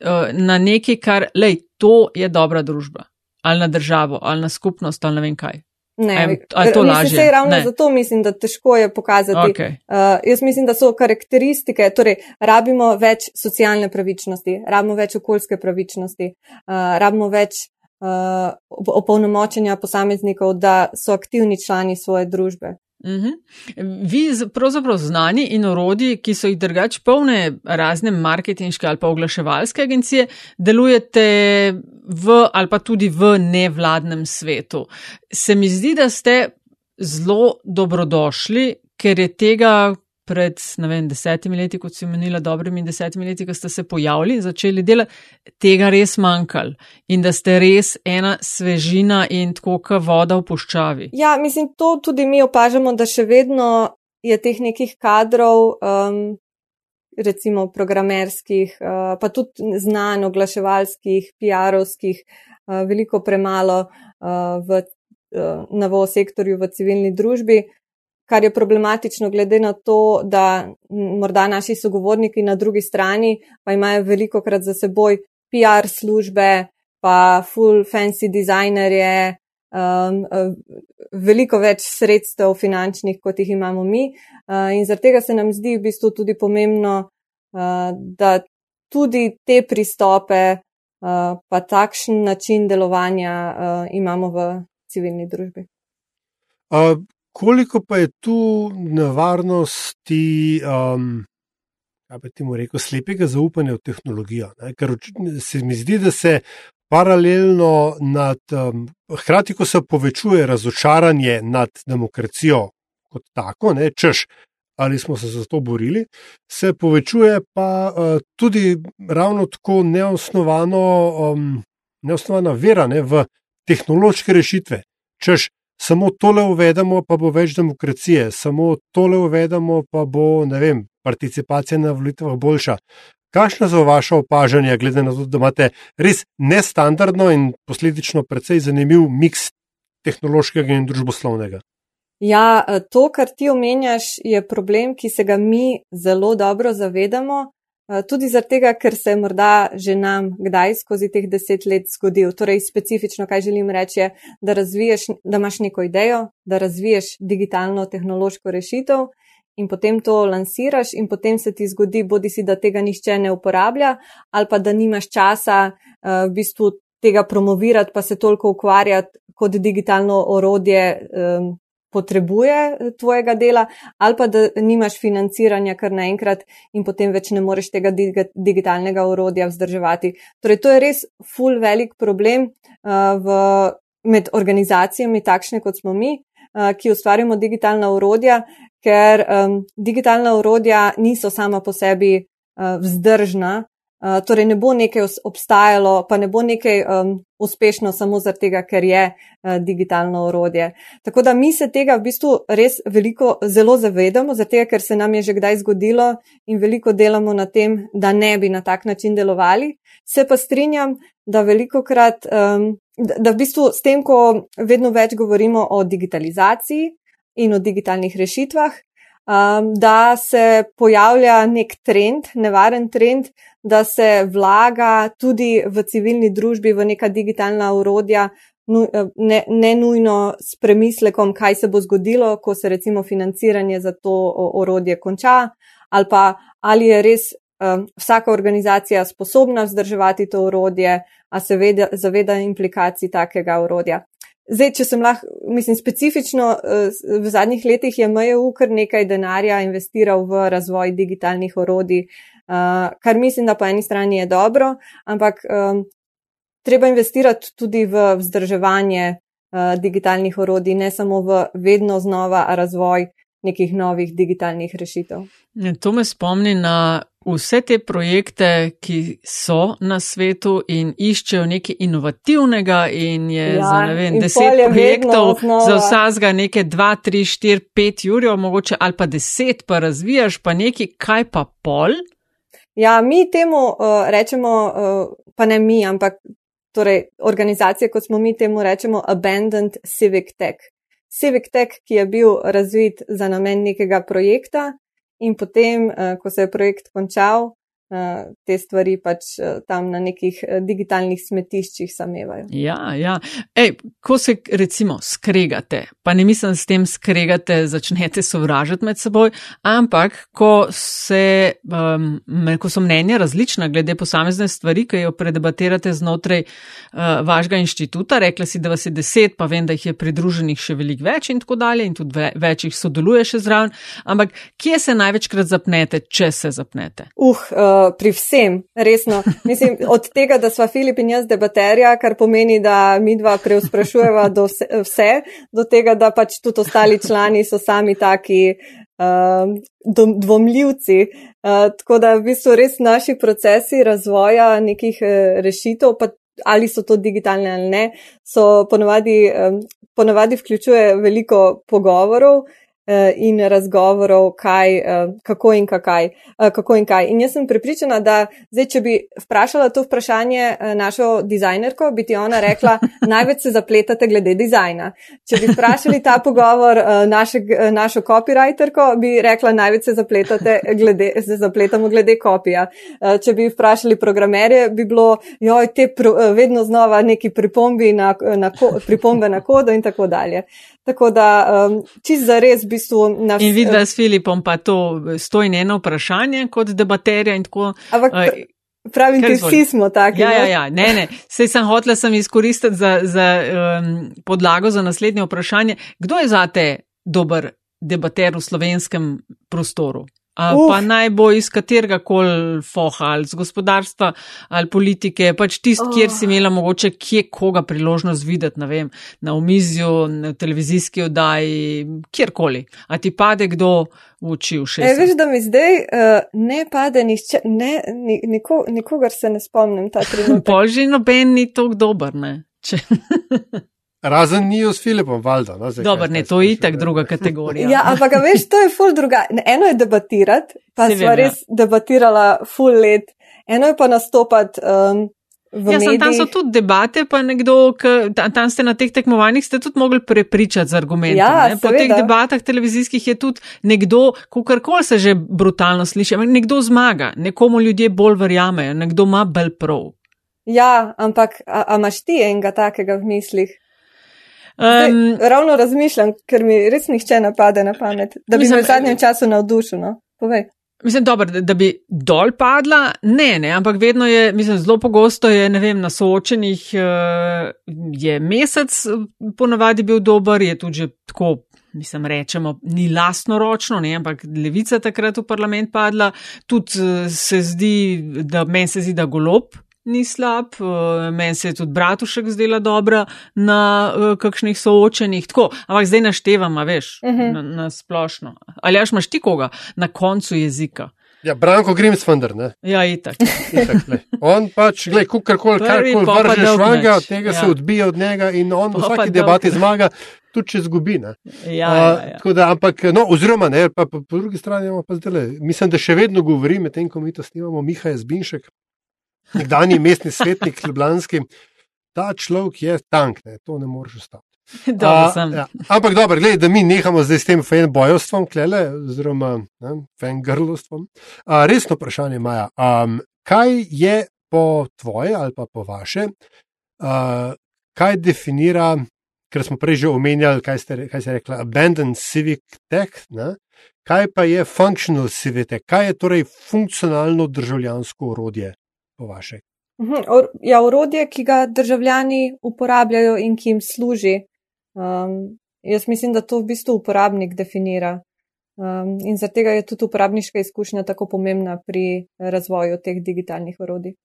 uh, na nekaj, kar, lej, to je dobra družba ali na državo, ali na skupnost, ali ne vem kaj. Ne, Am, ali to lažje? Mislim, ravno ne. zato mislim, da težko je pokazati. Okay. Uh, jaz mislim, da so karakteristike, torej rabimo več socialne pravičnosti, rabimo več okoljske pravičnosti, uh, rabimo več uh, opolnomočenja posameznikov, da so aktivni člani svoje družbe. Mhm. Vi, pravzaprav znani in orodji, ki so jih drugače polne razne marketinške ali pa oglaševalske agencije, delujete v ali pa tudi v nevladnem svetu. Se mi zdi, da ste zelo dobrodošli, ker je tega pred, ne vem, desetimi leti, kot si menila, dobrimi desetimi leti, ko ste se pojavili začeli delati, tega res manjkalo in da ste res ena svežina in tako, kot voda v puščavi. Ja, mislim, to tudi mi opažamo, da še vedno je teh nekih kadrov, um, recimo programerskih, uh, pa tudi znanj, oglaševalskih, PR-ovskih, uh, veliko premalo uh, v uh, novo sektorju, v civilni družbi kar je problematično, glede na to, da morda naši sogovorniki na drugi strani pa imajo veliko krat za seboj PR službe, pa full fancy dizajnerje, um, veliko več sredstev finančnih, kot jih imamo mi. Uh, in zaradi tega se nam zdi v bistvu tudi pomembno, uh, da tudi te pristope, uh, pa takšen način delovanja uh, imamo v civilni družbi. Uh, koliko pa je tu nevarnosti, um, kaj bi ti mu rekel, slepega zaupanja v tehnologijo? Ne? Ker se mi zdi, da se paralelno nad, um, hkrati, ko se povečuje razočaranje nad demokracijo kot tako, ne, češ. Ali smo se za to borili, se povečuje pa uh, tudi ravno tako neosnovano, um, neosnovana vera ne, v tehnološke rešitve. Češ, samo tole uvedemo, pa bo več demokracije, samo tole uvedemo, pa bo, ne vem, participacija na volitvah boljša. Kakšno so vaše opažanja, glede na to, da imate res nestandardno in posledično precej zanimiv miks tehnološkega in družboslovnega? Ja, to, kar ti omenjaš, je problem, ki se ga mi zelo dobro zavedamo, Eh, tudi zaradi tega, ker se morda že nam kdaj skozi teh deset let zgodil. Torej, specifično, kaj želim reči, je, da, razviješ, da imaš neko idejo, da razviješ digitalno tehnološko rešitev in potem to lansiraš, in potem se ti zgodi, bodi si, da tega nišče ne uporablja, ali pa da nimaš časa uh, v bistvu tega promovirati, pa se toliko ukvarjati kot digitalno orodje. Um, potrebuje eh, tvojega dela, ali pa da nimaš financiranja kar naenkrat in potem več ne moreš tega digitalnega urodja vzdrževati. Torej, to je res full velik problem uh, v, med organizacijami, takšne kot smo mi, uh, ki ustvarjamo digitalna urodja, ker um, digitalna urodja niso sama po sebi uh, vzdržna, Uh, torej, ne bo nekaj obstajalo, pa ne bo nekaj um, uspešno samo zato, ker je uh, digitalno orodje. Tako da mi se tega v bistvu res veliko, zelo zavedamo, zato ker se nam je že kdaj zgodilo in veliko delamo na tem, da ne bi na tak način delovali. Se pa strinjam, da veliko krat, um, da, da v bistvu s tem, ko vedno več govorimo o digitalizaciji in o digitalnih rešitvah, um, da se pojavlja nek trend, nevaren trend, da se vlaga tudi v civilni družbi v neka digitalna urodja, ne, ne nujno s premislekom, kaj se bo zgodilo, ko se recimo financiranje za to orodje konča, ali pa ali je res um, vsaka organizacija sposobna vzdrževati to orodje, a se veda, zaveda implikacij takega orodja. Zdaj, če sem lahko, mislim, specifično eh, v zadnjih letih je MJU kar nekaj denarja investiral v razvoj digitalnih orodij, eh, kar mislim, da po eni strani je dobro, ampak um, treba investirati tudi v vzdrževanje digitalnih orodij, ne samo v vedno znova razvoj nekih novih digitalnih rešitev. To me spomni na vse te projekte, ki so na svetu in iščejo nekaj inovativnega in je ja, za ne vem, deset projektov, za vsazga nekaj dva, tri, štir, pet jurjev, mogoče ali pa deset, pa razvijaš pa nekaj, kaj pa pol. Ja, mi temu uh, rečemo, uh, pa ne mi, ampak torej organizacije, kot smo mi temu rečemo, abandoned civic tech. Civic tech, ki je bil razvit za namen nekega projekta, in potem, uh, ko se je projekt končal, te stvari pač uh, tam na nekih uh, digitalnih smetiščih samevajo. Ja, ja. Ej, ko se recimo skregate, pa ne mislim s tem skregate, začnete sovražiti med seboj, ampak ko, se, um, ko so mnenja različna glede posamezne stvari, ki jo predebatirate znotraj uh, vašega inštituta, rekla si, da vas je deset, pa vem, da jih je pridruženih še veliko več in tako dalje in tudi več jih sodeluje še zraven, ampak kje se največkrat zapnete, če se zapnete? Uh, uh pri vsem, resno. Mislim, od tega, da sva Filip in jaz debaterja, kar pomeni, da mi dva preusprašujeva do vse, vse, do tega, da pač tudi ostali člani so sami taki uh, dvomljivci. Uh, tako da v bistvu res naši procesi razvoja nekih uh, rešitev, pa ali so to digitalne ali ne, so ponovadi, um, ponovadi vključuje veliko pogovorov. Eh, in razgovorov, kaj, eh, kako, in kakaj, eh, kako in kaj. In jaz sem prepričana, da zdaj, če bi vprašala to vprašanje našo dizajnerko, bi ti ona rekla, največ se zapletate glede dizajna. Če bi vprašali ta pogovor naše, našo copywriterko, bi rekla, največ se zapletate glede, se zapletamo glede kopija. Če bi vprašali programerje, bi bilo, joj, te pro, vedno znova neki pripombe na, na, pripombe na kodo in tako dalje. Tako da, um, čist za res, v bistvu. Naš, in vidva s Filipom pa to stoji eno vprašanje kot debaterja in tako. Ampak, uh, pravim, ti vsi smo taki. Ja, ja, ja, ne, ne. Sej sem hotela sem izkoristiti za, za um, podlago za naslednje vprašanje. Kdo je zate dober debater v slovenskem prostoru? Uh. Pa naj bo iz katerega koli foha, ali z gospodarstva, ali politike, pač tist, oh. kjer si imela mogoče kje koga priložnost videti, ne vem, na omizju, na televizijski oddaji, kjerkoli. A ti pade kdo v oči v šest? E, veš, da mi zdaj uh, ne pade nišče, ne, niko, nikogar se ne spomnim ta trenutek. Polži noben ni tako dober, ne? Razen nijo s Filipom, valjda. No, Dobro, ne, to je itak druga kategorija. Ja, ampak veš, to je ful druga. Eno je debatirati, pa smo res debatirala ful let. Eno je pa nastopati um, Ja, sem, tam so tudi debate, pa nekdo, ki tam ste na teh tekmovanjih, ste tudi mogli prepričati z argumenti. Ja, po teh debatah televizijskih je tudi nekdo, kakorkoli se že brutalno sliši, nekdo zmaga, nekomu ljudje bolj verjamejo, nekdo ima bolj prav. Ja, ampak a, a imaš ti enega takega v mislih? Zdaj, um, ravno razmišljam, ker mi res nihče ne pade na pamet, da bi se v zadnjem času navdušil. No? Povej. Mislim, dober, da bi dol padla, ne, ne, ampak vedno je, mislim, zelo pogosto je, ne vem, na soočenih uh, je mesec ponavadi bil dober, je tudi že tako, mislim, rečemo, ni lastno ročno, ne, ampak levica takrat v parlament padla, tudi uh, se zdi, da meni se zdi, da golob ni slab, uh, meni se je tudi Bratušek zdela dobra na uh, kakšnih soočenih, tako, ampak zdaj naštevam, veš, uh mhm. -huh. na, na splošno. Ali až imaš ti koga na koncu jezika? Ja, Branko Grimsfonder, ne? Ja, itak. itak on pač, gledaj, kukorkoli, karkoli vržeš vanga, tega ja. se odbija od njega in on v vsaki debati zmaga, tudi če zgubi, ne? Ja, ja, ja. Da, ampak, no, oziroma, ne, pa, pa po drugi strani imamo pa zdaj, mislim, da še vedno govori, medtem ko mi to snimamo, Miha Jazbinšek, nekdani mestni svetnik, ljubljanski, ta človek je tank, ne, to ne moreš ostati. Ja. Ampak dobro, gledaj, da mi nehamo zdaj s tem fanbojostvom, klele, oziroma fangrlostvom. Resno vprašanje, Maja. Um, kaj je po tvoje ali pa po vaše, uh, kaj definira, ker smo prej že omenjali, kaj ste, kaj ste rekli, abandoned civic tech, ne? kaj pa je functional civic tech, kaj je torej funkcionalno državljansko urodje po vaše? Mhm, ja, urodje, ki ga državljani uporabljajo in ki jim služi. Um, jaz mislim, da to v bistvu uporabnik definira. Um, in zaradi tega je tudi uporabniška izkušnja tako pomembna pri razvoju teh digitalnih urodij.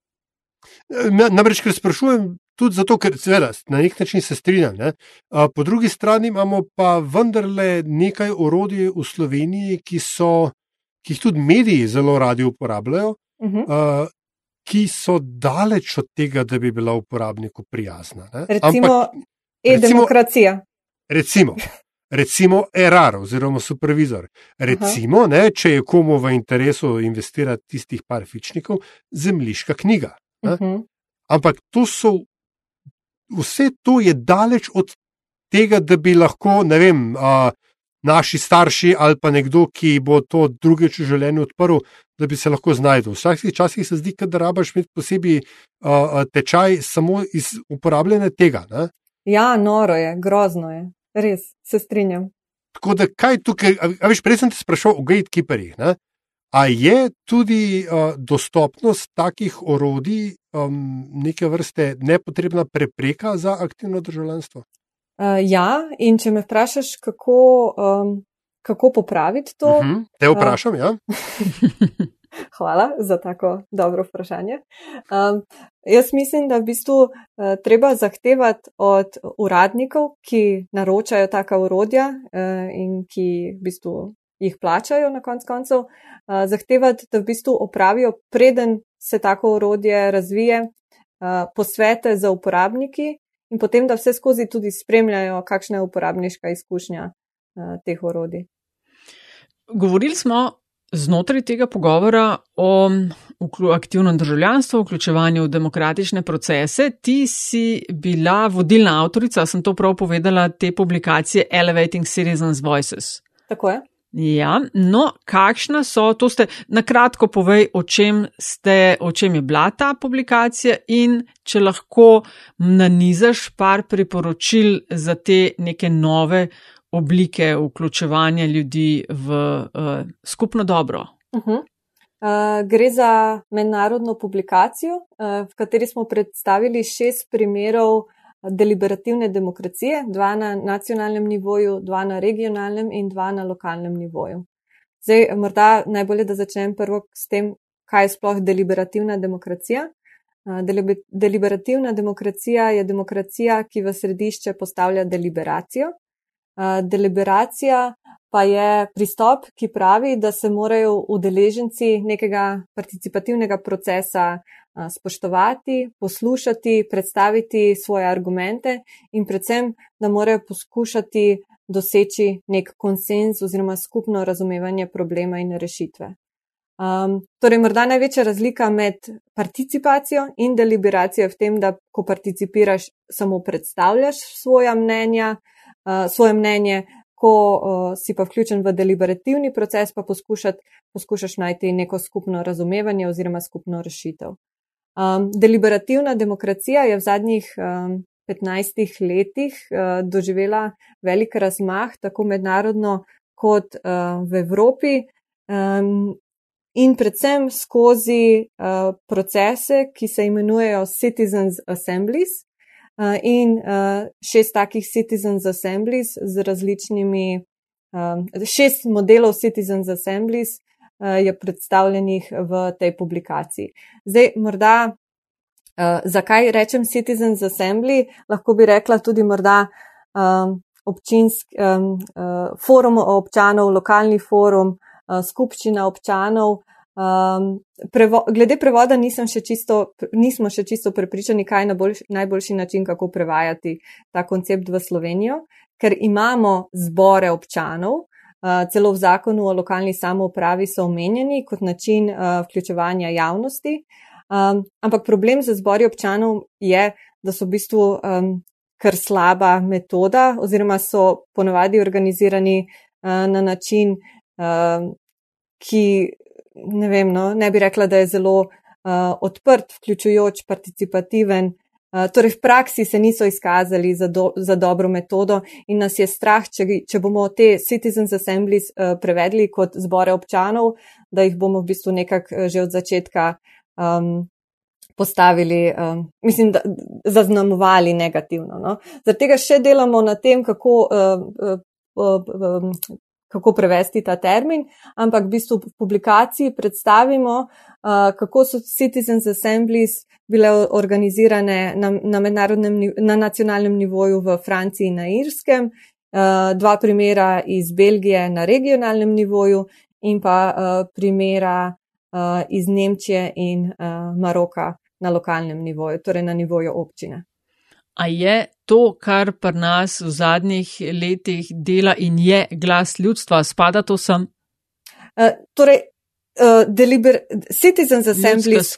Namreč, ker sprašujem tudi zato, ker seveda na nek način se strinjam. Ne? Po drugi strani imamo pa vendarle nekaj orodij v Sloveniji, ki, so, ki jih tudi mediji zelo radi uporabljajo. Uh -huh. uh, ki so daleč od tega, da bi bila uporabniku prijazna. Ne? Recimo, e-demokracija. Recimo, recimo erar oziroma supervizor. Recimo, ne, če je komu v interesu investirati tistih par fičnikov, zemljiška knjiga. Uh mhm. -huh. Ampak to so, vse to je daleč od tega, da bi lahko, ne vem, uh, naši starši ali pa nekdo, ki bo to drugič v življenju odprl, da bi se lahko znašel. Včasih časih se zdi, da rabaš imeti posebej uh, tečaj samo iz uporabljanja tega. Ne? Ja, noro je, grozno je, res se strinjam. Tako da, kaj tukaj, a, a veš, prej sem te sprašal o gatekeeperjih. A je tudi uh, dostopnost takih orodij um, neke vrste nepotrebna prepreka za aktivno državljanstvo? Uh, ja, in če me vprašaš, kako, um, kako popraviti to. Uh mhm, -huh, te vprašam, uh, ja. Hvala za tako dobro vprašanje. Um, jaz mislim, da v bistvu uh, treba zahtevati od uradnikov, ki naročajo taka urodja uh, in ki v bistvu jih plačajo na konc koncev, uh, zahtevati, da v bistvu opravijo, preden se tako urodje razvije, uh, posvete za uporabniki in potem, da vse skozi tudi spremljajo, kakšna je uporabniška izkušnja uh, teh orodij. Govorili smo znotraj tega pogovora o aktivnem državljanstvu, vključevanju v demokratične procese. Ti si bila vodilna avtorica, sem to prav povedala, te publikacije Elevating Citizens Voices. Tako je. Ja, no, kakšna so, to ste na kratko povej, o čem, ste, o čem je bila ta publikacija in če lahko nanizaš par priporočil za te neke nove oblike vključevanja ljudi v uh, skupno dobro. Uh -huh. uh, gre za mednarodno publikacijo, uh, v kateri smo predstavili šest primerov deliberativne demokracije, dva na nacionalnem nivoju, dva na regionalnem in dva na lokalnem nivoju. Zdaj, morda najbolje, da začnem prvo s tem, kaj je sploh deliberativna demokracija. Deliberativna demokracija je demokracija, ki v središče postavlja deliberacijo. Deliberacija pa je pristop, ki pravi, da se morajo udeleženci nekega participativnega procesa spoštovati, poslušati, predstaviti svoje argumente in predvsem, da morajo poskušati doseči nek konsens oziroma skupno razumevanje problema in rešitve. Um, torej, morda največja razlika med participacijo in deliberacijo je v tem, da ko participiraš, samo predstavljaš svoja mnenja, uh, svoje mnenje, ko uh, si pa vključen v deliberativni proces, pa poskušaš najti neko skupno razumevanje oziroma skupno rešitev. Um, deliberativna demokracija je v zadnjih um, 15 letih uh, doživela velik razmah, tako mednarodno kot uh, v Evropi. Um, In predvsem skozi uh, procese, ki se imenujejo Citizens Assemblies, uh, in uh, šest takih Citizens Assemblies z različnimi, um, šest modelov Citizens Assemblies je predstavljenih v tej publikaciji. Zdaj, morda Uh, zakaj rečem Citizens Assembly? Lahko bi rekla tudi morda um, občinski um, uh, forum občanov, lokalni forum, uh, skupščina občanov. Um, prevo glede prevoda še čisto, nismo še čisto prepričani, kaj je najboljši, najboljši način, kako prevajati ta koncept v Slovenijo, ker imamo zbore občanov. Uh, celo v zakonu o lokalni samoupravi so omenjeni kot način uh, vključevanja javnosti. Um, ampak problem za zbori občanov je, da so v bistvu um, kar slaba metoda, oziroma so ponovadi organizirani uh, na način, uh, ki ne, vem, no, ne bi rekla, da je zelo uh, odprt, vključujoč, participativen. Uh, torej, v praksi se niso izkazali za, do, za dobro metodo in nas je strah, če, če bomo te Citizens Assemblies uh, prevedli kot zbore občanov, da jih bomo v bistvu nekako uh, že od začetka um, postavili, um, mislim, da zaznamovali negativno. No? Zaradi tega še delamo na tem, kako, uh, uh, uh, kako prevesti ta termin, ampak v bistvu v publikaciji predstavimo, uh, kako so Citizens Assemblies bile organizirane na, na na nacionalnem nivoju v Franciji in na Irskem. Uh, dva primera iz Belgije na regionalnem nivoju in pa uh, primera uh, iz Nemčije in uh, Maroka na lokalnem nivoju, torej na nivoju občine. A je to, kar pri nas v zadnjih letih dela in je glas ljudstva, spada to sem? Uh, torej, uh, deliber, Citizens Assemblies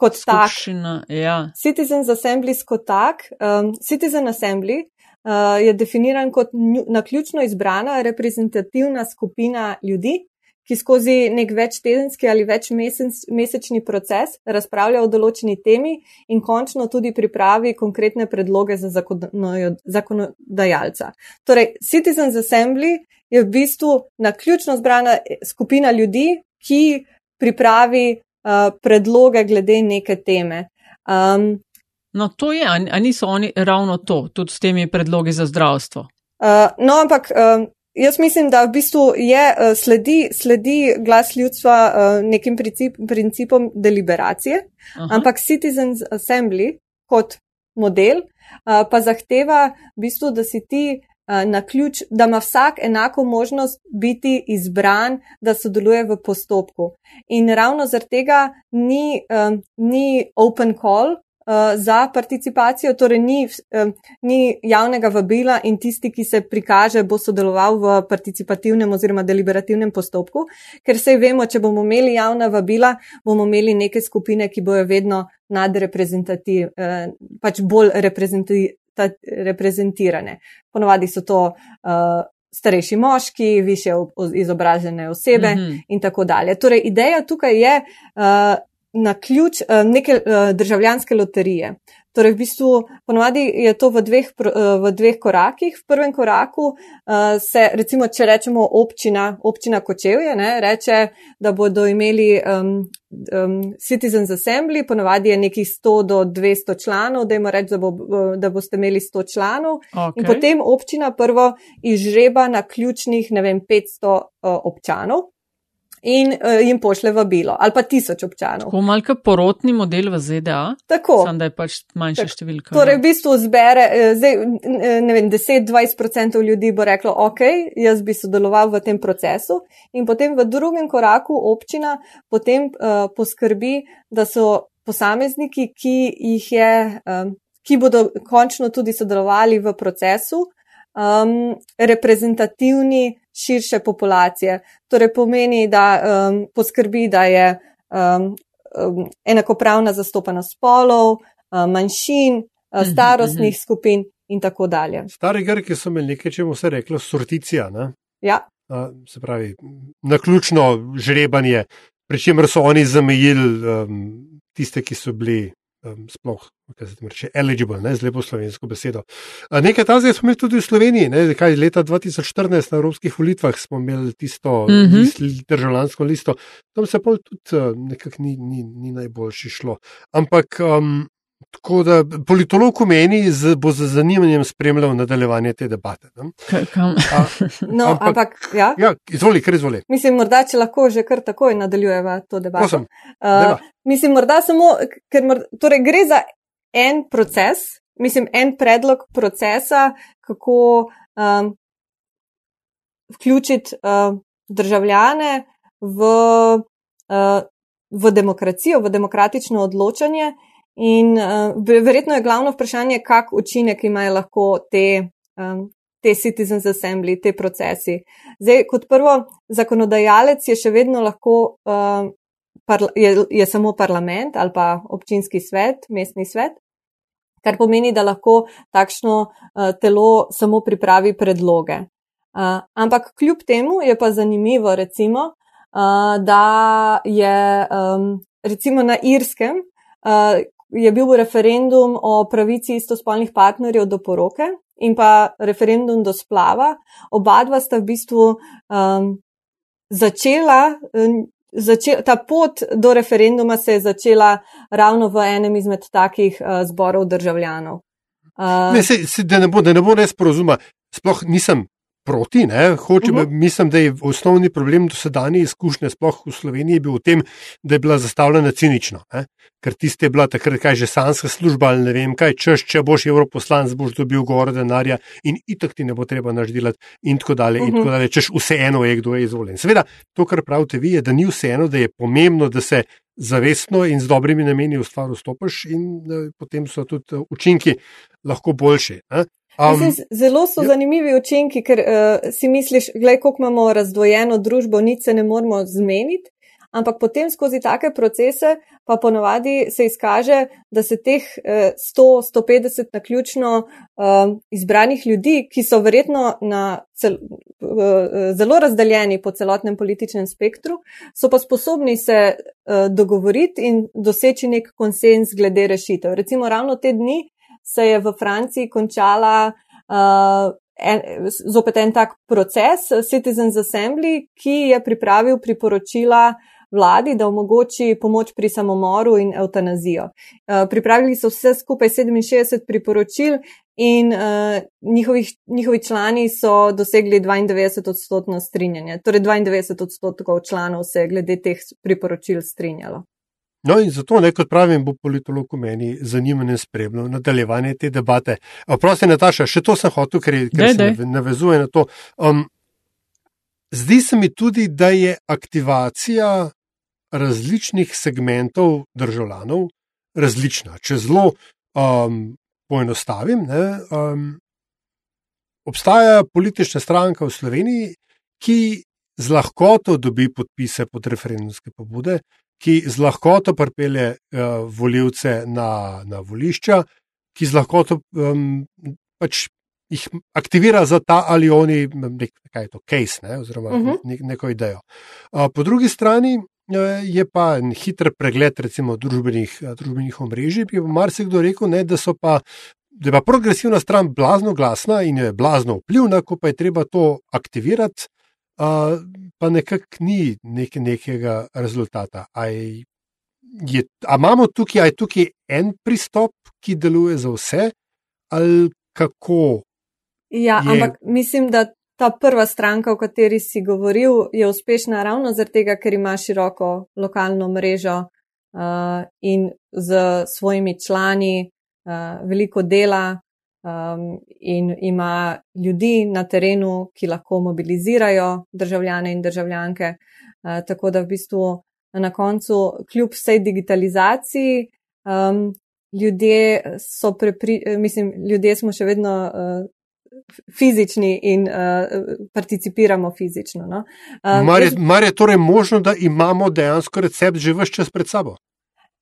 kot tak. Ja. Citizens Assemblies kot tak. Um, Citizen Assembly uh, je definiran kot naključno izbrana reprezentativna skupina ljudi, ki skozi nek večtedenski ali večmesečni proces razpravlja o določeni temi in končno tudi pripravi konkretne predloge za zakonodajalca. Torej, Citizens Assembly je v bistvu naključno zbrana skupina ljudi, ki pripravi uh, predloge glede neke teme. Um, no, to je, a niso oni ravno to, tudi s temi predlogi za zdravstvo? Uh, no, ampak um, Jaz mislim, da v bistvu je uh, sledi, sledi glas ljudstva uh, nekim princip, principom deliberacije, Aha. ampak Citizens Assembly kot model uh, pa zahteva v bistvu, da si ti na ključ, da ima vsak enako možnost biti izbran, da sodeluje v postopku. In ravno zaradi tega ni, um, ni open call, za participacijo, torej ni, um, ni javnega vabila in tisti, ki se prikaže, bo sodeloval v participativnem oziroma deliberativnem postopku, ker se vemo, če bomo imeli javna vabila, bomo imeli neke skupine, ki bojo vedno nadreprezentativne, uh, pač bolj reprezentirane. Ponovadi so to. Uh, Starejši moški, više izobražene osebe, mm -hmm. in tako dalje. Torej, ideja tukaj je, uh, na ključ uh, neke uh, državljanske loterije. Torej, v bistvu, ponovadi je to v dveh, uh, v dveh korakih. V prvem koraku se, recimo, če rečemo občina, občina Kočevje, ne, reče, da bodo imeli um, um, Citizens Assembly, ponovadi je nekih 100 do 200 članov, da jim reče, da, bo, da boste imeli 100 članov. Okay. In potem občina prvo izžreba na ključnih, ne vem, 500 uh, občanov in uh, jim pošle vabilo, ali pa tisoč občanov. Tako malce porotni model v ZDA. Tako. Sam da je pač manjša številka. Torej, v bistvu zbere, eh, zdaj, ne vem, 10-20% ljudi bo reklo, ok, jaz bi sodeloval v tem procesu in potem v drugem koraku občina potem uh, poskrbi, da so posamezniki, ki jih je, um, ki bodo končno tudi sodelovali v procesu, um, reprezentativni širše populacije. Torej pomeni, da um, poskrbi, da je um, um, enakopravna zastopanost spolov, um, manjšin, uh, starostnih skupin in tako dalje. Stari Grki so imeli nekaj, če mu se reklo, sorticija. Ne? Ja. Uh, se pravi, na ključno žrebanje, pri čemer so oni zamejili um, tiste, ki so bili um, sploh, kaj se reče, eligible, ne, z lepo slovensko besedo. A nekaj tazga smo imeli tudi v Sloveniji, ne, kaj leta 2014 na evropskih volitvah smo imeli tisto mm -hmm. list, državljansko listo, tam se pa tudi uh, nekako ni, ni, ni najboljši šlo. Ampak um, Tako da politolog meni, da bo z zanimanjem spremljal nadaljevanje te debate. A, no, ampak, ampak ja. ja, izvoli, kar izvoli. Mislim, morda če lahko že kar takoj nadaljujeva to debato. Uh, mislim, morda samo, ker mor, torej gre za en proces, mislim, en predlog procesa, kako um, vključiti uh, državljane v, uh, v demokracijo, v demokratično odločanje. In uh, verjetno je glavno vprašanje, kak učinek imajo lahko te, um, te citizens assembly, te procesi. Zdaj, kot prvo, zakonodajalec je še vedno lahko, uh, parla, je, je samo parlament ali pa občinski svet, mestni svet, kar pomeni, da lahko takšno uh, telo samo pripravi predloge. Uh, ampak kljub temu je pa zanimivo, recimo, uh, da je um, recimo na Irskem. Uh, je bil referendum o pravici istospolnih partnerjev do poroke in pa referendum do splava. Oba dva sta v bistvu um, začela, um, začel, ta pot do referenduma se je začela ravno v enem izmed takih uh, zborov državljanov. Uh, ne, se, se, da, ne bo, da ne bo nesporazuma, sploh nisem proti. Hočem, uh -huh. Mislim, da je osnovni problem dosedanje izkušnje, sploh v Sloveniji, bil v tem, da je bila zastavljena cinično. Ne? Ker tiste je bila takrat, kaj že sanska služba ali ne vem kaj, češ, če boš evroposlanc, boš dobil gore denarja in itak ti ne bo treba naždelati in tako dalje. Uh -huh. in tako dalje. Češ vseeno je, kdo je izvoljen. Seveda, to, kar pravite vi, je, da ni vseeno, da je pomembno, da se. Zavestno in z dobrimi nameni v stvar vstopiš, in uh, potem so tudi uh, učinki lahko boljši. Uh, Um, Mislim, zelo so ja. zanimivi učinki, ker uh, si misliš, gledaj, koliko imamo razdvojeno družbo, nič se ne moramo zmeniti, ampak potem skozi take procese pa ponovadi se izkaže, da se teh uh, 100-150 na ključno uh, izbranih ljudi, ki so verjetno cel, uh, zelo razdeljeni po celotnem političnem spektru, so pa sposobni se uh, dogovoriti in doseči nek konsens glede rešitev. Recimo ravno te dni se je v Franciji končala uh, en, zopet en tak proces, Citizens Assembly, ki je pripravil priporočila vladi, da omogoči pomoč pri samomoru in eutanazijo. Uh, pripravili so vse skupaj 67 priporočil in uh, njihovih, njihovi člani so dosegli 92 odstotno strinjanje. Torej 92 odstotkov članov se je glede teh priporočil strinjalo. No, in zato, ne, kot pravim, bo politolog v meni zanimanje spremljal nadaljevanje te debate. Prosti, Nataša, še to sem hotel, ker, ker se navezuje na to. Um, zdi se mi tudi, da je aktivacija različnih segmentov državljanov različna. Če zelo um, poenostavim, ne, um, obstaja politična stranka v Sloveniji, ki z lahkoto dobi podpise pod referendumske pobude ki z lahkoto pripelje uh, eh, voljivce na, na volišča, ki z lahkoto um, pač jih aktivira za ta ali oni, nek, kaj je to, case, ne, oziroma uh. -huh. ne, neko idejo. Uh, po drugi strani uh, je pa en hiter pregled, recimo, družbenih, uh, družbenih omrežij, ki bi marsikdo rekel, ne, da so pa. Da je pa progresivna stran blazno glasna in je blazno vplivna, ko pa je treba to aktivirati, uh, pa nekako ni nek, nekega rezultata. Ali imamo tukaj, tukaj en pristop, ki deluje za vse, ali kako? Ja, je... ampak mislim, da ta prva stranka, o kateri si govoril, je uspešna ravno zaradi tega, ker ima široko lokalno mrežo uh, in z svojimi člani uh, veliko dela, um, in ima ljudi na terenu, ki lahko mobilizirajo državljane in državljanke. Uh, tako da v bistvu na koncu, kljub vsej digitalizaciji, Um, ljudje prepri, mislim, ljudje smo še vedno uh, fizični in uh, participiramo fizično. No? Um, mar, je, mar je torej možno, da imamo dejansko recept že vse čas pred sabo?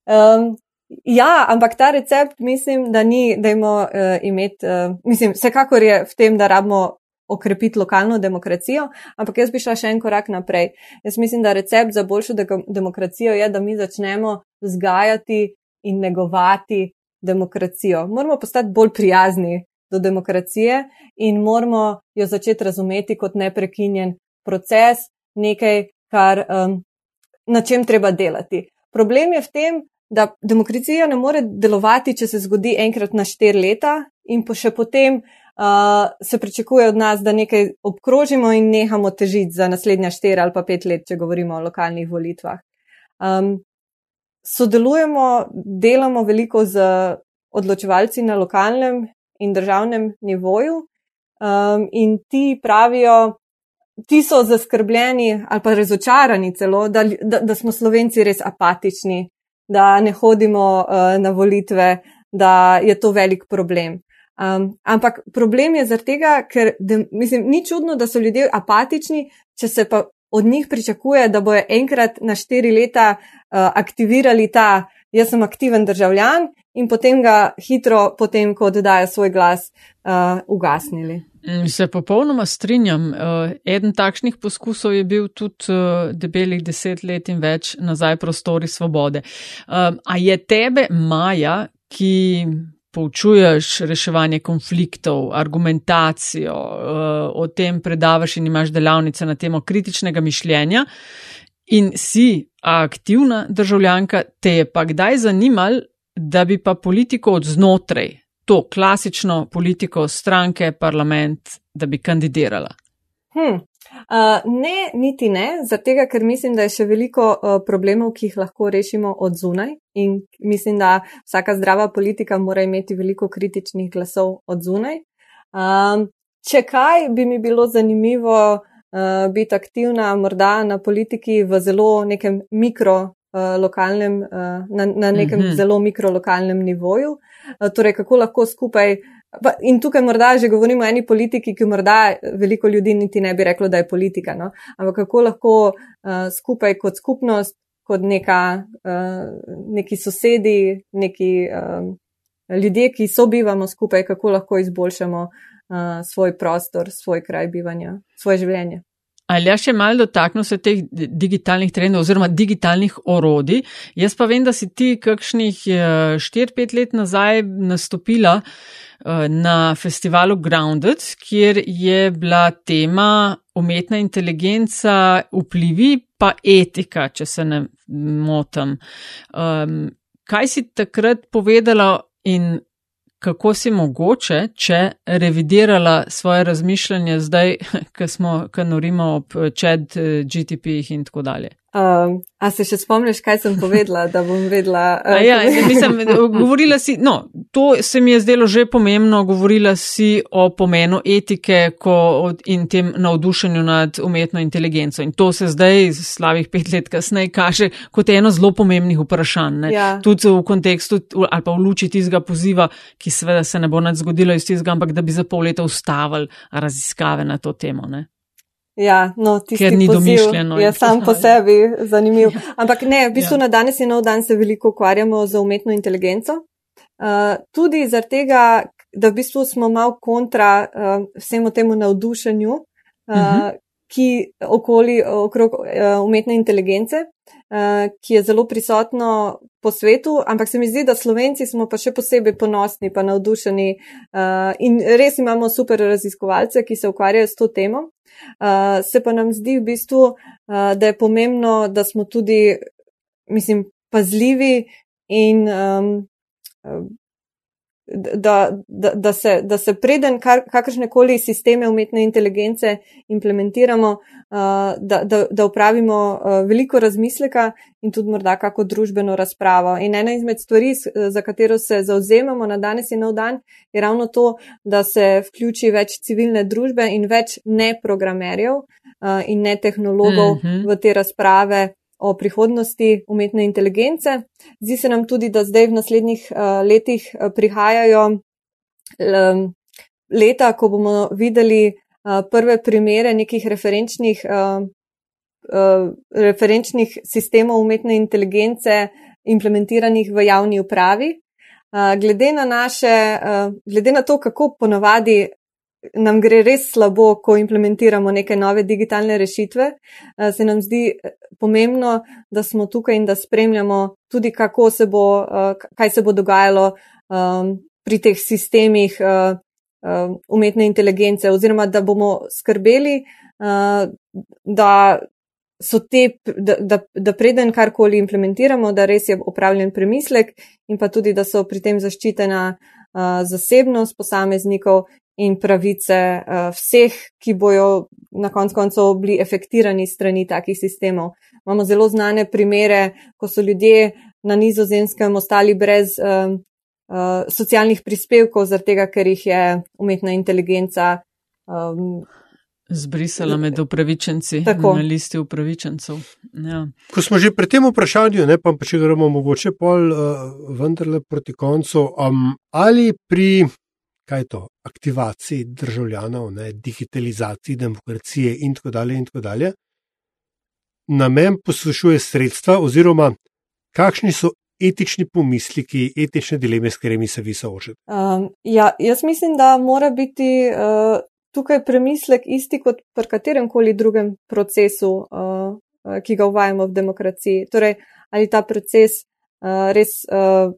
Um, ja, ampak ta recept mislim, da ni, da imamo uh, imeti, uh, mislim, vsekakor je v tem, da rabimo okrepiti lokalno demokracijo, ampak jaz bi šla še en korak naprej. Jaz mislim, da recept za boljšo de demokracijo je, da mi začnemo vzgajati in negovati demokracijo. Moramo postati bolj prijazni do demokracije in moramo jo začeti razumeti kot neprekinjen proces, nekaj, kar, um, na čem treba delati. Problem je v tem, da demokracija ne more delovati, če se zgodi enkrat na štiri leta in po še potem uh, se pričakuje od nas, da nekaj obkrožimo in nehamo težiti za naslednja štiri ali pa pet let, če govorimo o lokalnih volitvah. Um, sodelujemo, delamo veliko z odločevalci na lokalnem in državnem nivoju um, in ti pravijo, ti so zaskrbljeni ali pa razočarani celo, da, da, da smo slovenci res apatični, da ne hodimo uh, na volitve, da je to velik problem. Um, ampak problem je zaradi tega, ker de, mislim, ni čudno, da so ljudje apatični, če se pa od njih pričakuje, da bojo enkrat na štiri leta uh, aktivirali ta, jaz sem aktiven državljan in potem ga hitro, potem, ko oddajo svoj glas, uh, ugasnili. Mm, se popolnoma strinjam. Uh, eden takšnih poskusov je bil tudi uh, debelih deset let in več nazaj prostori svobode. Um, a je tebe, Maja, ki poučuješ reševanje konfliktov, argumentacijo, eh, o tem predavaš in imaš delavnice na temo kritičnega mišljenja in si aktivna državljanka, te je pa kdaj zanimal, da bi pa politiko od znotraj, to klasično politiko stranke, parlament, da bi kandidirala? Hmm. Uh, ne, niti ne, zato ker mislim, da je še veliko uh, problemov, ki jih lahko rešimo od zunaj in mislim, da vsaka zdrava politika mora imeti veliko kritičnih glasov od zunaj. Um, če kaj bi mi bilo zanimivo uh, biti aktivna morda na politiki v zelo nekem mikro. Lokalnem, na, na nekem mm -hmm. zelo mikrolokalnem nivoju. Torej, kako lahko skupaj Pa, in tukaj morda že govorimo o eni politiki, ki morda veliko ljudi niti ne bi reklo, da je politika. No? Ampak kako lahko uh, skupaj kot skupnost, kot neka, uh, neki sosedi, neki um, ljudje, ki sobivamo skupaj, kako lahko izboljšamo uh, svoj prostor, svoj kraj bivanja, svoje življenje. Ali ja še malo dotaknil se teh digitalnih trendov oziroma digitalnih orodij? Jaz pa vem, da si ti kakšnih 4-5 let nazaj nastopila Eh, na festivalu Grounded, kjer je bila tema umetna inteligenca, vplivi pa etika, če se ne motim. Um, kaj si takrat povedala in kako si mogoče, če revidirala svoje razmišljanje zdaj, ko smo, ko norimo ob čed GTP-jih in tako dalje? Um, a se še spomniš, kaj sem povedala, da bom vedela? Uh, ja, mislim, govorila si, no, to se mi je zdelo že pomembno, govorila si o pomenu etike ko, in tem navdušenju nad umetno inteligenco. In to se zdaj, slavih pet let kasneje, kaže kot eno zelo pomembnih vprašanj. Ja. Tudi v kontekstu ali pa v luči tistega poziva, ki seveda se ne bo nad zgodilo iz tistega, ampak da bi za pol leta ustavili raziskave na to temo. Ne? Ja, no, Ker ni domišljeno. Je sam po sebi zanimiv. Ja. Ampak ne, v bistvu ja. na danes in nov dan se veliko ukvarjamo z umetno inteligenco. Uh, tudi zaradi tega, da v bistvu smo malo kontra uh, vsemu temu navdušenju, uh, uh mhm. -huh. Ki okoli okrog uh, umetne inteligence, uh, ki je zelo prisotno po svetu, ampak se mi zdi, da Slovenci smo pa še posebej ponosni, pa navdušeni uh, in res imamo super raziskovalce, ki se ukvarjajo s to temo. Uh, se pa nam zdi v bistvu, uh, da je pomembno, da smo tudi, mislim, pazljivi in um, da, da, da, se, da se preden kar, kakršne koli sisteme umetne inteligence implementiramo, uh, da, da, da upravimo uh, veliko razmisleka in tudi morda kako družbeno razpravo. In ena izmed stvari, za katero se zauzemamo na danes in nov dan, je ravno to, da se vključi več civilne družbe in več ne programerjev uh, in ne tehnologov mm -hmm. v te razprave o prihodnosti umetne inteligence. Zdi se nam tudi, da zdaj v naslednjih uh, letih prihajajo um, leta, ko bomo videli uh, prve primere nekih referenčnih, referenčnih sistemov umetne inteligence implementiranih v javni upravi. Glede, na naše, glede na to, kako ponavadi nam gre res slabo, ko implementiramo neke nove digitalne rešitve, uh, se nam zdi pomembno, da smo tukaj in da spremljamo tudi, kako se bo, uh, kaj se bo dogajalo um, pri teh sistemih umetne inteligence, oziroma da bomo skrbeli, da so te, da, da, da preden karkoli implementiramo, da res je upravljen premislek in pa tudi, da so pri tem zaščitena uh, zasebnost posameznikov in pravice uh, vseh, ki bojo na konc koncev bili efektirani strani takih sistemov. Imamo zelo znane primere, ko so ljudje na nizozemskem ostali brez uh, uh, socialnih prispevkov, zaradi tega, ker jih je umetna inteligenca um, Zbrisala med upravičenci, tako na listi upravičencev. Ja. Ko smo že pri tem vprašanju, ne pa če gremo mogoče pol uh, vendarle proti koncu, um, ali pri kaj to, aktivaciji državljanov, ne, digitalizaciji demokracije in tako dalje in tako dalje, namen poslušuje sredstva oziroma kakšni so etični pomisliki, etične dileme, s katerimi se vi soočate? Um, ja, jaz mislim, da mora biti uh, tukaj premislek isti kot pri katerem koli drugem procesu, uh, ki ga uvajamo v demokraciji. Torej, ali ta proces uh, res uh,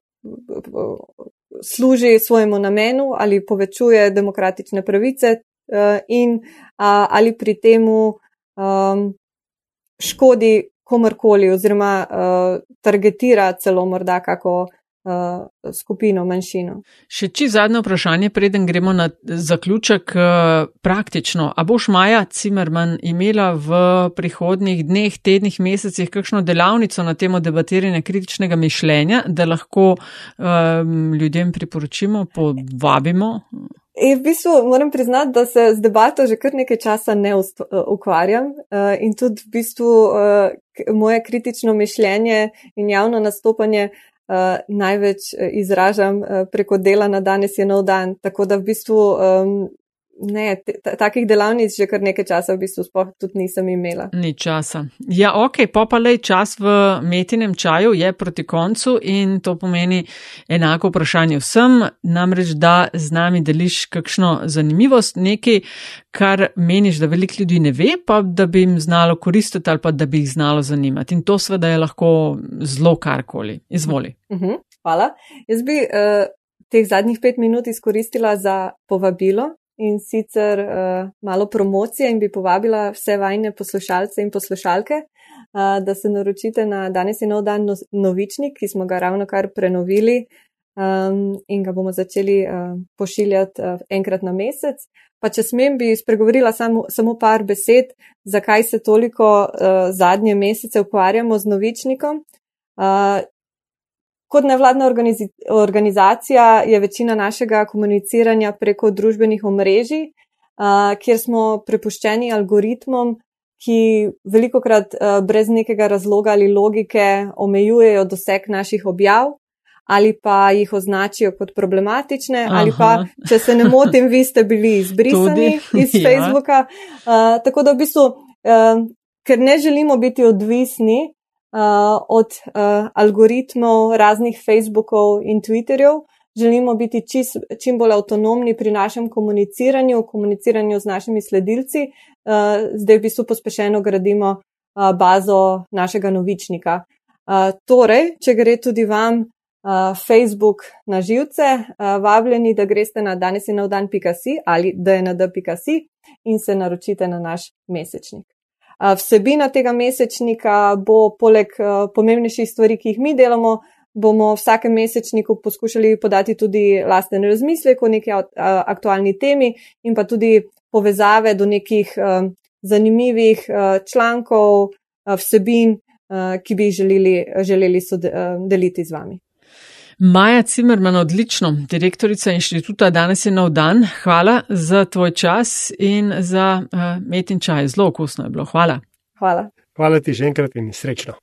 služi svojemu namenu ali povečuje demokratične pravice uh, in ali pri temu um, škodi komorkoli oziroma uh, targetira celo morda kako skupino, manjšino. Še či zadnje vprašanje, preden gremo na zaključek, uh, praktično. A boš Maja Cimerman imela v prihodnih dneh, tednih, mesecih kakšno delavnico na temo debatiranja kritičnega mišljenja, da lahko um, ljudem priporočimo, povabimo? E, v bistvu moram priznati, da se z debato že kar nekaj časa ne ukvarjam uh, in tudi v bistvu moje kritično mišljenje in javno nastopanje uh, največ eh, izražam uh, preko dela na danes je nov dan. Tako da v bistvu um, ne, takih delavnic že kar nekaj časa v bistvu sploh tudi nisem imela. Ni časa. Ja, ok, pa pa lej čas v metinem čaju je proti koncu in to pomeni enako vprašanje vsem, namreč da z nami deliš kakšno zanimivost, nekaj, kar meniš, da veliko ljudi ne ve, pa da bi jim znalo koristiti ali pa da bi jih znalo zanimati. In to seveda je lahko zelo karkoli. Izvoli. Uh mhm, -huh, hvala. Jaz bi uh, teh zadnjih pet minut izkoristila za povabilo in sicer uh, malo promocije in bi povabila vse vajne poslušalce in poslušalke, uh, da se naročite na danes je nov dan no novičnik, ki smo ga ravno kar prenovili um, in ga bomo začeli uh, pošiljati uh, enkrat na mesec. Pa če smem, bi spregovorila samo, samo par besed, zakaj se toliko uh, zadnje mesece ukvarjamo z novičnikom. Uh, Kot nevladna organizacija je večina našega komuniciranja preko družbenih omrežij, kjer smo prepuščeni algoritmom, ki veliko krat brez nekega razloga ali logike omejujejo doseg naših objav ali pa jih označijo kot problematične, Aha. ali pa, če se ne motim, vi ste bili izbrisani iz ja. Facebooka. Tako da v bistvu, ker ne želimo biti odvisni, uh, od uh, algoritmov raznih Facebookov in Twitterjev. Želimo biti čis, čim bolj avtonomni pri našem komuniciranju, komuniciranju z našimi sledilci. Uh, zdaj v bistvu pospešeno gradimo uh, bazo našega novičnika. Uh, torej, če gre tudi vam uh, Facebook na živce, uh, vabljeni, da greste na danesinavdan.si ali dnd.si in se naročite na naš mesečnik. Vsebina tega mesečnika bo poleg pomembnejših stvari, ki jih mi delamo, bomo v vsakem mesečniku poskušali podati tudi lasten razmislek o neki aktualni temi in pa tudi povezave do nekih zanimivih člankov, vsebin, ki bi jih želeli, želeli deliti z vami. Maja Cimerman, odlično, direktorica inštituta Danes je nov dan. Hvala za tvoj čas in za uh, met in čaj. Zelo okusno je bilo. Hvala. Hvala. Hvala ti že enkrat in srečno.